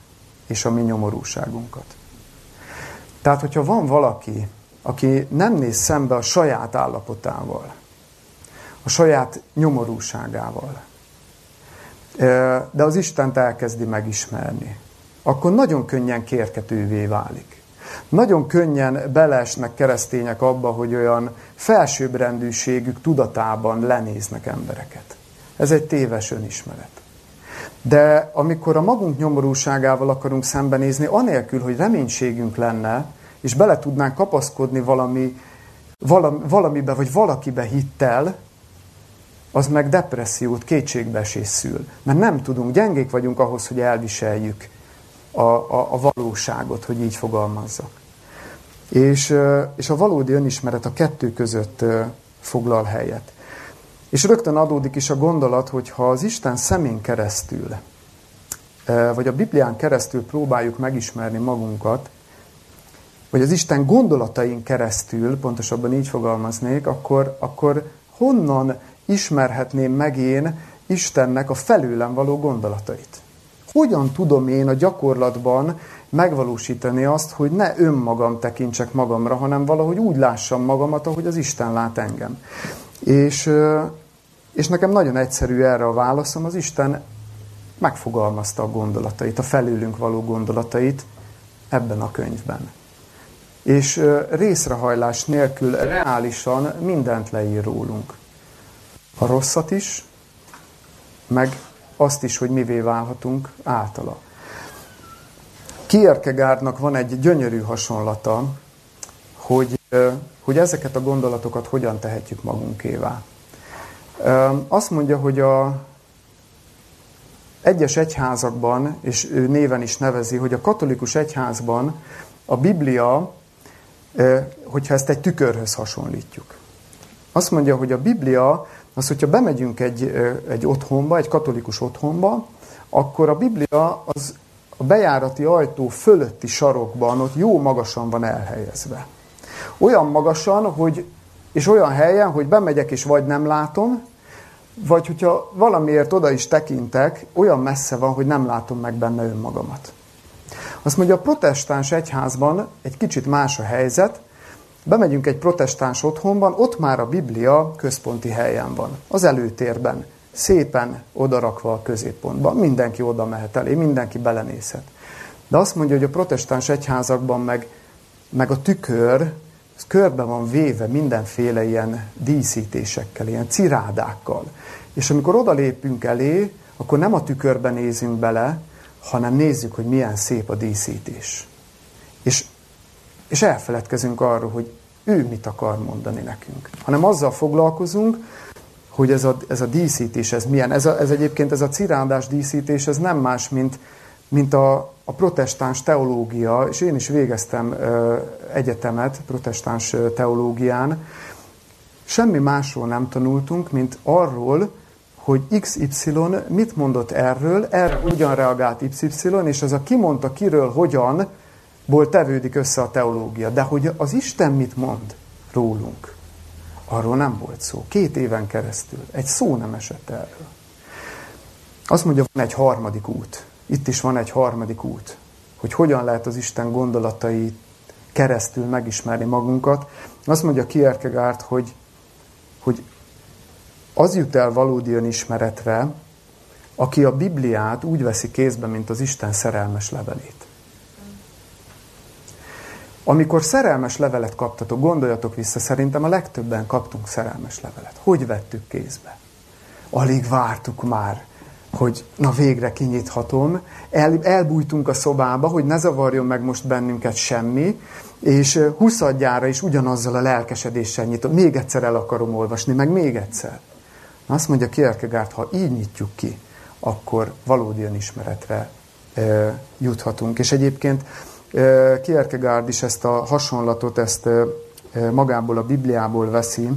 és a mi nyomorúságunkat. Tehát, hogyha van valaki, aki nem néz szembe a saját állapotával, a saját nyomorúságával, de az Istent elkezdi megismerni, akkor nagyon könnyen kérketővé válik. Nagyon könnyen beleesnek keresztények abba, hogy olyan felsőbbrendűségük tudatában lenéznek embereket. Ez egy téves önismeret. De amikor a magunk nyomorúságával akarunk szembenézni, anélkül, hogy reménységünk lenne, és bele tudnánk kapaszkodni valami, valami, valamibe vagy valakibe hittel, az meg depressziót, kétségbeesés szül. Mert nem tudunk, gyengék vagyunk ahhoz, hogy elviseljük a, a, a valóságot, hogy így fogalmazzak. És, és a valódi önismeret a kettő között foglal helyet. És rögtön adódik is a gondolat, hogy ha az Isten szemén keresztül, vagy a Biblián keresztül próbáljuk megismerni magunkat, vagy az Isten gondolatain keresztül, pontosabban így fogalmaznék, akkor, akkor honnan ismerhetném meg én Istennek a felőlem való gondolatait? Hogyan tudom én a gyakorlatban megvalósítani azt, hogy ne önmagam tekintsek magamra, hanem valahogy úgy lássam magamat, ahogy az Isten lát engem. És, és nekem nagyon egyszerű erre a válaszom, az Isten megfogalmazta a gondolatait, a felülünk való gondolatait ebben a könyvben. És részrehajlás nélkül reálisan mindent leír rólunk. A rosszat is, meg azt is, hogy mivé válhatunk általa. Kierkegaardnak van egy gyönyörű hasonlata, hogy, hogy ezeket a gondolatokat hogyan tehetjük magunkévá. Azt mondja, hogy a egyes egyházakban, és ő néven is nevezi, hogy a katolikus egyházban a Biblia, hogyha ezt egy tükörhöz hasonlítjuk. Azt mondja, hogy a Biblia, az, hogyha bemegyünk egy, egy otthonba, egy katolikus otthonba, akkor a Biblia az a bejárati ajtó fölötti sarokban ott jó magasan van elhelyezve. Olyan magasan, hogy, és olyan helyen, hogy bemegyek és vagy nem látom, vagy hogyha valamiért oda is tekintek, olyan messze van, hogy nem látom meg benne önmagamat. Azt mondja, a protestáns egyházban egy kicsit más a helyzet, bemegyünk egy protestáns otthonban, ott már a Biblia központi helyen van, az előtérben, szépen odarakva a középpontban. Mindenki oda mehet elé, mindenki belenézhet. De azt mondja, hogy a protestáns egyházakban meg, meg a tükör, ez körbe van véve mindenféle ilyen díszítésekkel, ilyen cirádákkal. És amikor odalépünk elé, akkor nem a tükörbe nézünk bele, hanem nézzük, hogy milyen szép a díszítés. És, és elfeledkezünk arról, hogy ő mit akar mondani nekünk. Hanem azzal foglalkozunk, hogy ez a, ez a díszítés, ez milyen. Ez, a, ez egyébként, ez a cirádás díszítés, ez nem más, mint, mint a, a protestáns teológia, és én is végeztem ö, egyetemet protestáns teológián. Semmi másról nem tanultunk, mint arról, hogy XY mit mondott erről, erre ugyan reagált YY, és az a kimondta kiről, hogyan, ból tevődik össze a teológia. De hogy az Isten mit mond rólunk, arról nem volt szó. Két éven keresztül. Egy szó nem esett erről. Azt mondja, van egy harmadik út. Itt is van egy harmadik út. Hogy hogyan lehet az Isten gondolatai keresztül megismerni magunkat. Azt mondja Kierkegaard, hogy, hogy az jut el valódi önismeretre, aki a Bibliát úgy veszi kézbe, mint az Isten szerelmes levelét. Amikor szerelmes levelet kaptatok, gondoljatok vissza, szerintem a legtöbben kaptunk szerelmes levelet. Hogy vettük kézbe? Alig vártuk már, hogy na végre kinyithatom. El, elbújtunk a szobába, hogy ne zavarjon meg most bennünket semmi, és huszadjára is ugyanazzal a lelkesedéssel nyitom. Még egyszer el akarom olvasni, meg még egyszer. Azt mondja Kierkegaard, ha így nyitjuk ki, akkor valódi önismeretre e, juthatunk. És egyébként Kierkegaard is ezt a hasonlatot, ezt magából a Bibliából veszi,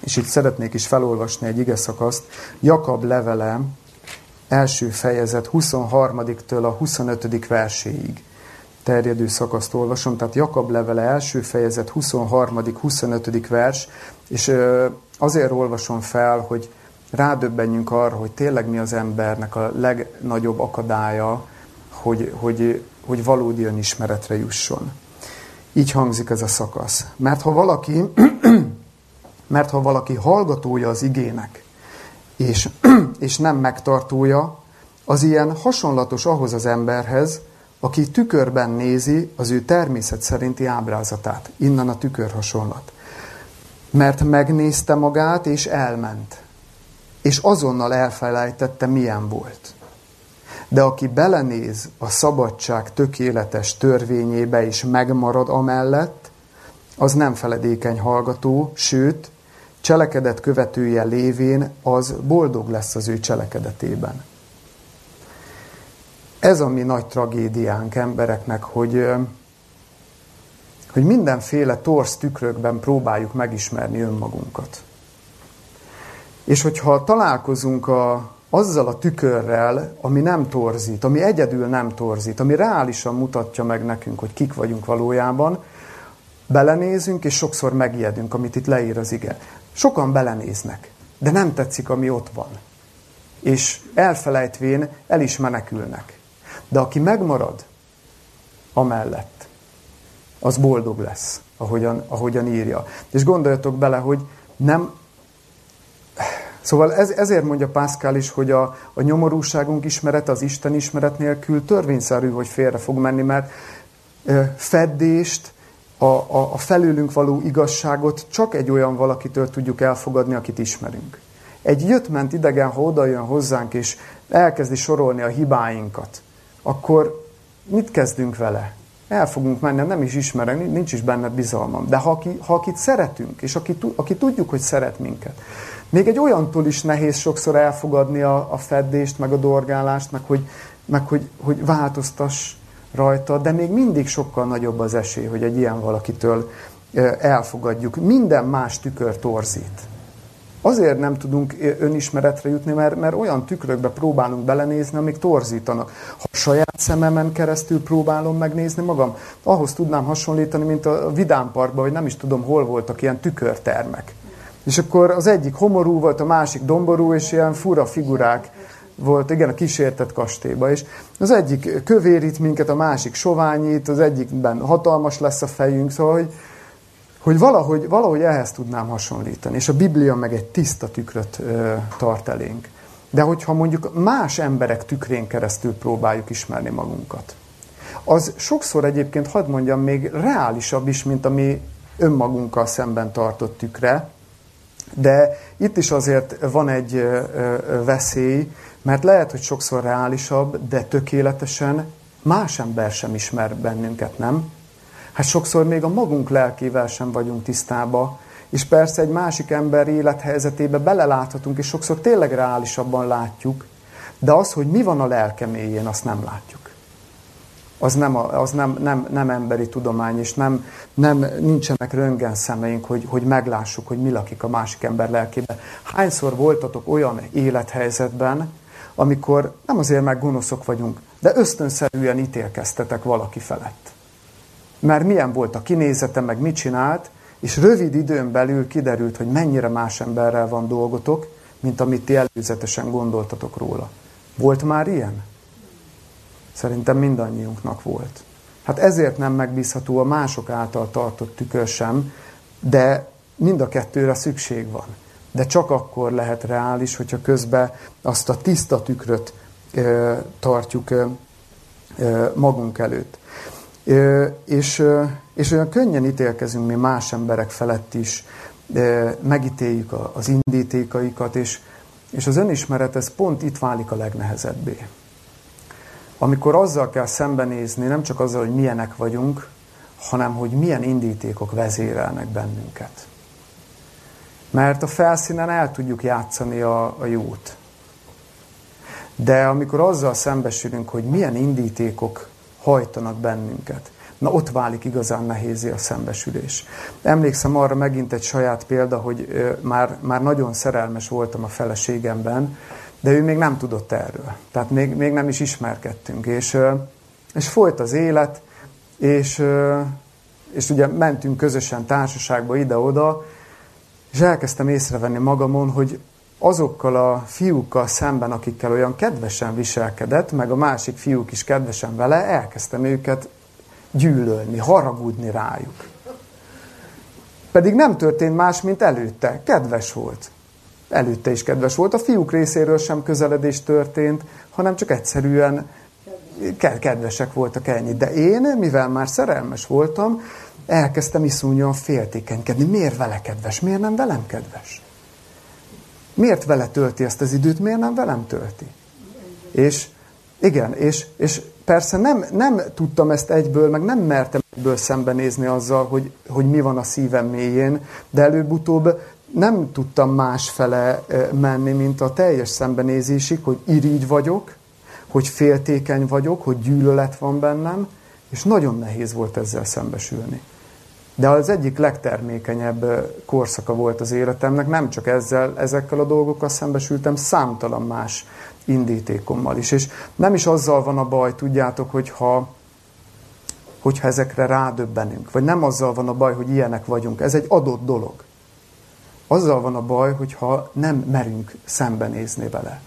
és itt szeretnék is felolvasni egy ige szakaszt. Jakab levele, első fejezet 23-től a 25. verséig terjedő szakaszt olvasom, tehát Jakab levele első fejezet 23.-25. vers, és azért olvasom fel, hogy rádöbbenjünk arra, hogy tényleg mi az embernek a legnagyobb akadálya, hogy, hogy, hogy valódi önismeretre jusson. Így hangzik ez a szakasz. Mert ha valaki, [clears throat] mert ha valaki hallgatója az igének, és, [clears throat] és nem megtartója, az ilyen hasonlatos ahhoz az emberhez, aki tükörben nézi az ő természet szerinti ábrázatát. Innen a tükör hasonlat. Mert megnézte magát, és elment. És azonnal elfelejtette, milyen volt. De aki belenéz a szabadság tökéletes törvényébe, és megmarad amellett, az nem feledékeny hallgató, sőt, cselekedet követője lévén az boldog lesz az ő cselekedetében. Ez a mi nagy tragédiánk embereknek, hogy, hogy mindenféle torsz tükrökben próbáljuk megismerni önmagunkat. És hogyha találkozunk a, azzal a tükörrel, ami nem torzít, ami egyedül nem torzít, ami reálisan mutatja meg nekünk, hogy kik vagyunk valójában, belenézünk, és sokszor megijedünk, amit itt leír az ige. Sokan belenéznek, de nem tetszik, ami ott van. És elfelejtvén el is menekülnek. De aki megmarad amellett, az boldog lesz, ahogyan, ahogyan írja. És gondoljatok bele, hogy nem... Szóval ez, ezért mondja Pászkál is, hogy a, a nyomorúságunk ismerete az Isten ismeret nélkül törvényszerű, hogy félre fog menni, mert feddést, a, a, a felülünk való igazságot csak egy olyan valakitől tudjuk elfogadni, akit ismerünk. Egy jött-ment idegen, ha oda jön hozzánk, és elkezdi sorolni a hibáinkat, akkor mit kezdünk vele? El fogunk menni, nem is ismerem, nincs is benne bizalmam. De ha, aki, ha akit szeretünk, és aki, aki tudjuk, hogy szeret minket, még egy olyantól is nehéz sokszor elfogadni a, a feddést, meg a dorgálást, meg hogy, meg hogy, hogy változtass rajta, de még mindig sokkal nagyobb az esély, hogy egy ilyen valakitől elfogadjuk. Minden más tükör torzít. Azért nem tudunk önismeretre jutni, mert, mert olyan tükrökbe próbálunk belenézni, amik torzítanak. Ha saját szememen keresztül próbálom megnézni magam, ahhoz tudnám hasonlítani, mint a vidámparkban, hogy nem is tudom, hol voltak ilyen tükörtermek. És akkor az egyik homorú volt, a másik domború, és ilyen fura figurák volt, igen, a kísértett kastélyba. És az egyik kövérít minket, a másik soványít, az egyikben hatalmas lesz a fejünk, szóval, hogy hogy valahogy, valahogy ehhez tudnám hasonlítani. És a Biblia meg egy tiszta tükröt ö, tart elénk. De hogyha mondjuk más emberek tükrén keresztül próbáljuk ismerni magunkat, az sokszor egyébként, hadd mondjam, még reálisabb is, mint a mi önmagunkkal szemben tartott tükre, de itt is azért van egy veszély, mert lehet, hogy sokszor reálisabb, de tökéletesen más ember sem ismer bennünket, nem? Hát sokszor még a magunk lelkével sem vagyunk tisztába, és persze egy másik ember élethelyzetébe beleláthatunk, és sokszor tényleg reálisabban látjuk, de az, hogy mi van a lelke mélyén, azt nem látjuk. Az nem, az nem, nem, nem emberi tudomány, és nem, nem, nincsenek röngen szemeink, hogy, hogy meglássuk, hogy mi lakik a másik ember lelkében. Hányszor voltatok olyan élethelyzetben, amikor nem azért meg gonoszok vagyunk, de ösztönszerűen ítélkeztetek valaki felett mert milyen volt a kinézete, meg mit csinált, és rövid időn belül kiderült, hogy mennyire más emberrel van dolgotok, mint amit ti előzetesen gondoltatok róla. Volt már ilyen? Szerintem mindannyiunknak volt. Hát ezért nem megbízható a mások által tartott tükör sem, de mind a kettőre szükség van. De csak akkor lehet reális, hogyha közben azt a tiszta tükröt ö, tartjuk ö, ö, magunk előtt. És, és olyan könnyen ítélkezünk mi más emberek felett is, megítéljük az indítékaikat, és, és az önismeret ez pont itt válik a legnehezebbé. Amikor azzal kell szembenézni, nem csak azzal, hogy milyenek vagyunk, hanem hogy milyen indítékok vezérelnek bennünket. Mert a felszínen el tudjuk játszani a, a jót. De amikor azzal szembesülünk, hogy milyen indítékok hajtanak bennünket. Na ott válik igazán nehézé a szembesülés. Emlékszem arra megint egy saját példa, hogy már, már nagyon szerelmes voltam a feleségemben, de ő még nem tudott erről. Tehát még, még nem is ismerkedtünk. És, és folyt az élet, és, és ugye mentünk közösen társaságba ide-oda, és elkezdtem észrevenni magamon, hogy azokkal a fiúkkal szemben, akikkel olyan kedvesen viselkedett, meg a másik fiúk is kedvesen vele, elkezdtem őket gyűlölni, haragudni rájuk. Pedig nem történt más, mint előtte. Kedves volt. Előtte is kedves volt. A fiúk részéről sem közeledés történt, hanem csak egyszerűen kedvesek voltak ennyi. De én, mivel már szerelmes voltam, elkezdtem iszonyúan féltékenykedni. Miért vele kedves? Miért nem velem kedves? Miért vele tölti ezt az időt? Miért nem velem tölti? És igen, és, és persze nem, nem tudtam ezt egyből, meg nem mertem egyből szembenézni azzal, hogy, hogy mi van a szívem mélyén, de előbb-utóbb nem tudtam másfele menni, mint a teljes szembenézésig, hogy irigy vagyok, hogy féltékeny vagyok, hogy gyűlölet van bennem, és nagyon nehéz volt ezzel szembesülni. De az egyik legtermékenyebb korszaka volt az életemnek, nem csak ezzel, ezekkel a dolgokkal szembesültem, számtalan más indítékommal is. És nem is azzal van a baj, tudjátok, hogyha, hogyha ezekre rádöbbenünk, vagy nem azzal van a baj, hogy ilyenek vagyunk. Ez egy adott dolog. Azzal van a baj, hogyha nem merünk szembenézni vele.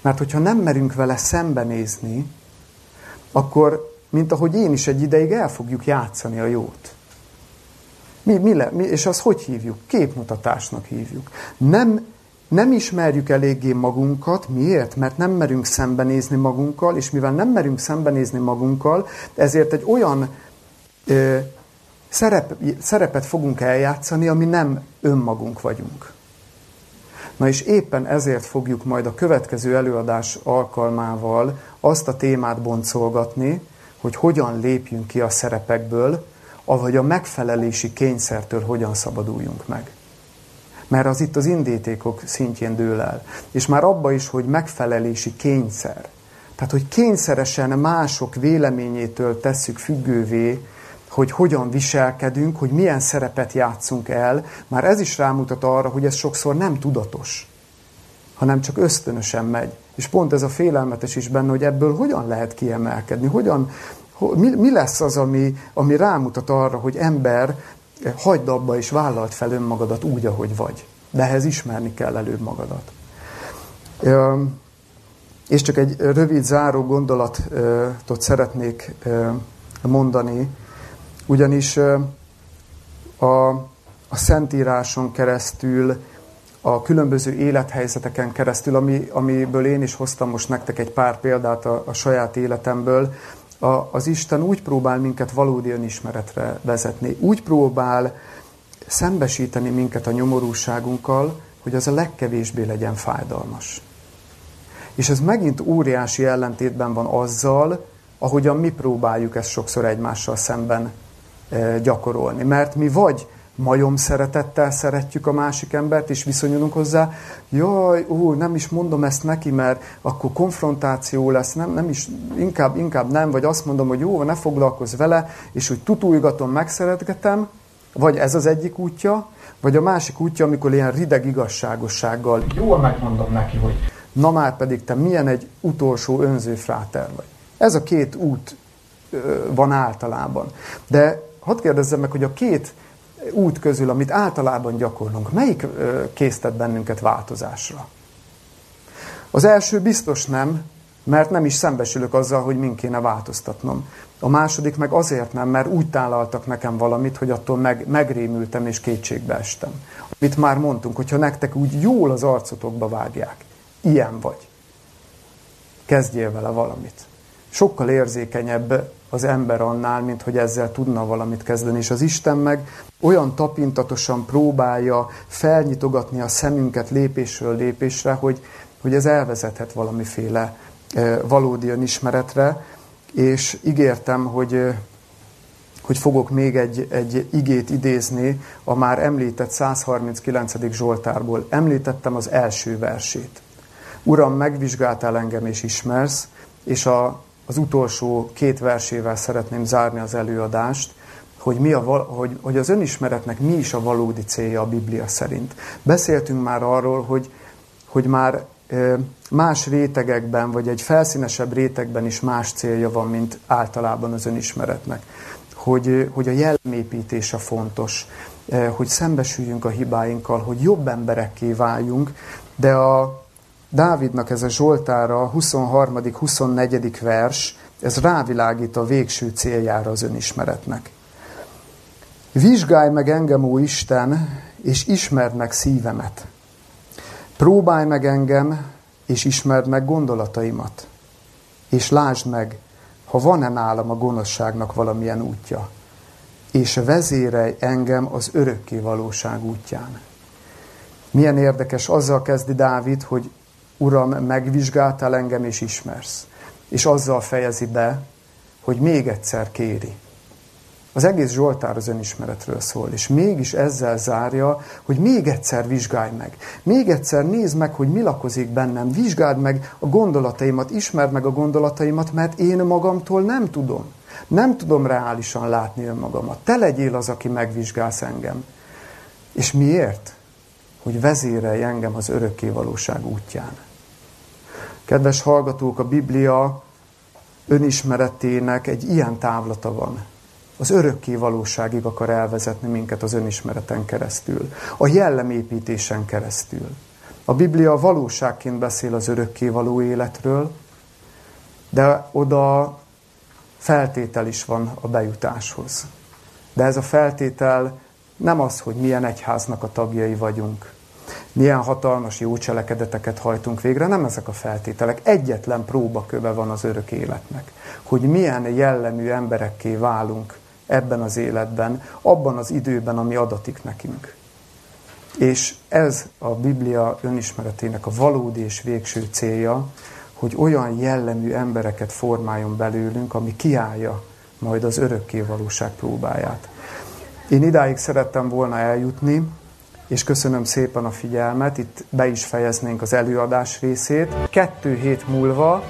Mert hogyha nem merünk vele szembenézni, akkor, mint ahogy én is egy ideig el fogjuk játszani a jót. Mi, mi le, mi, és azt hogy hívjuk? Képmutatásnak hívjuk. Nem, nem ismerjük eléggé magunkat. Miért? Mert nem merünk szembenézni magunkkal, és mivel nem merünk szembenézni magunkkal, ezért egy olyan ö, szerep, szerepet fogunk eljátszani, ami nem önmagunk vagyunk. Na és éppen ezért fogjuk majd a következő előadás alkalmával azt a témát boncolgatni, hogy hogyan lépjünk ki a szerepekből, avagy a megfelelési kényszertől hogyan szabaduljunk meg. Mert az itt az indítékok szintjén dől el. És már abba is, hogy megfelelési kényszer. Tehát, hogy kényszeresen mások véleményétől tesszük függővé, hogy hogyan viselkedünk, hogy milyen szerepet játszunk el, már ez is rámutat arra, hogy ez sokszor nem tudatos, hanem csak ösztönösen megy. És pont ez a félelmetes is benne, hogy ebből hogyan lehet kiemelkedni, hogyan, mi, mi lesz az, ami, ami rámutat arra, hogy ember, eh, hagyd abba és vállalt fel önmagadat úgy, ahogy vagy. De ehhez ismerni kell előbb magadat. És csak egy rövid záró gondolatot szeretnék mondani, ugyanis a, a Szentíráson keresztül, a különböző élethelyzeteken keresztül, ami, amiből én is hoztam most nektek egy pár példát a, a saját életemből, a, az Isten úgy próbál minket valódi önismeretre vezetni, úgy próbál szembesíteni minket a nyomorúságunkkal, hogy az a legkevésbé legyen fájdalmas. És ez megint óriási ellentétben van azzal, ahogyan mi próbáljuk ezt sokszor egymással szemben gyakorolni. Mert mi vagy majom szeretettel szeretjük a másik embert, és viszonyulunk hozzá, jaj, ó, nem is mondom ezt neki, mert akkor konfrontáció lesz, nem, nem is, inkább, inkább nem, vagy azt mondom, hogy jó, ne foglalkozz vele, és úgy tutulgatom, megszeretgetem, vagy ez az egyik útja, vagy a másik útja, amikor ilyen rideg igazságossággal jól megmondom neki, hogy na már pedig te milyen egy utolsó önző fráter vagy. Ez a két út van általában. De hadd kérdezzem meg, hogy a két út közül, amit általában gyakorlunk, melyik késztet bennünket változásra? Az első biztos nem, mert nem is szembesülök azzal, hogy min kéne változtatnom. A második meg azért nem, mert úgy tálaltak nekem valamit, hogy attól meg, megrémültem és kétségbe estem. Amit már mondtunk, hogyha nektek úgy jól az arcotokba vágják, ilyen vagy. Kezdjél vele valamit. Sokkal érzékenyebb az ember annál, mint hogy ezzel tudna valamit kezdeni. És az Isten meg olyan tapintatosan próbálja felnyitogatni a szemünket lépésről lépésre, hogy, hogy ez elvezethet valamiféle e, valódi önismeretre, és ígértem, hogy, e, hogy fogok még egy, egy igét idézni a már említett 139. Zsoltárból. Említettem az első versét. Uram, megvizsgáltál engem és ismersz, és a az utolsó két versével szeretném zárni az előadást, hogy, mi a, hogy, hogy az önismeretnek mi is a valódi célja a Biblia szerint. Beszéltünk már arról, hogy, hogy már más rétegekben, vagy egy felszínesebb rétegben is más célja van, mint általában az önismeretnek. Hogy, hogy a jellemépítése fontos, hogy szembesüljünk a hibáinkkal, hogy jobb emberekké váljunk, de a Dávidnak ez a Zsoltára, 23.-24. vers, ez rávilágít a végső céljára az önismeretnek. Vizsgálj meg engem, ó Isten, és ismerd meg szívemet. Próbálj meg engem, és ismerd meg gondolataimat. És lásd meg, ha van-e nálam a gonoszságnak valamilyen útja. És vezérelj engem az örökké valóság útján. Milyen érdekes, azzal kezdi Dávid, hogy Uram, megvizsgáltál engem és ismersz. És azzal fejezi be, hogy még egyszer kéri. Az egész Zsoltár az önismeretről szól, és mégis ezzel zárja, hogy még egyszer vizsgálj meg. Még egyszer nézd meg, hogy mi lakozik bennem. Vizsgáld meg a gondolataimat, ismerd meg a gondolataimat, mert én magamtól nem tudom. Nem tudom reálisan látni önmagamat. Te legyél az, aki megvizsgálsz engem. És miért? Hogy vezérelj engem az örökké valóság útján. Kedves hallgatók, a Biblia önismeretének egy ilyen távlata van. Az örökké valóságig akar elvezetni minket az önismereten keresztül, a jellemépítésen keresztül. A Biblia valóságként beszél az örökké való életről, de oda feltétel is van a bejutáshoz. De ez a feltétel nem az, hogy milyen egyháznak a tagjai vagyunk, milyen hatalmas jó cselekedeteket hajtunk végre, nem ezek a feltételek. Egyetlen próbaköve van az örök életnek, hogy milyen jellemű emberekké válunk ebben az életben, abban az időben, ami adatik nekünk. És ez a Biblia önismeretének a valódi és végső célja, hogy olyan jellemű embereket formáljon belőlünk, ami kiállja majd az örökké valóság próbáját. Én idáig szerettem volna eljutni, és köszönöm szépen a figyelmet, itt be is fejeznénk az előadás részét. Kettő hét múlva,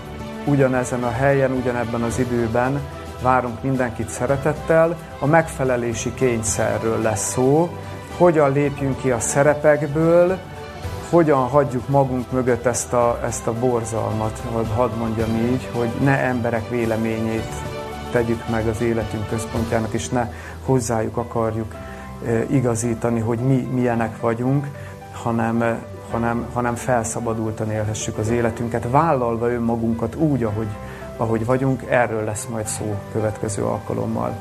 ugyanezen a helyen, ugyanebben az időben várunk mindenkit szeretettel, a megfelelési kényszerről lesz szó, hogyan lépjünk ki a szerepekből, hogyan hagyjuk magunk mögött ezt a, ezt a borzalmat, vagy hadd mondjam így, hogy ne emberek véleményét tegyük meg az életünk központjának, és ne hozzájuk akarjuk igazítani, hogy mi milyenek vagyunk, hanem, hanem, hanem felszabadultan élhessük az életünket, vállalva önmagunkat úgy, ahogy, ahogy vagyunk, erről lesz majd szó következő alkalommal.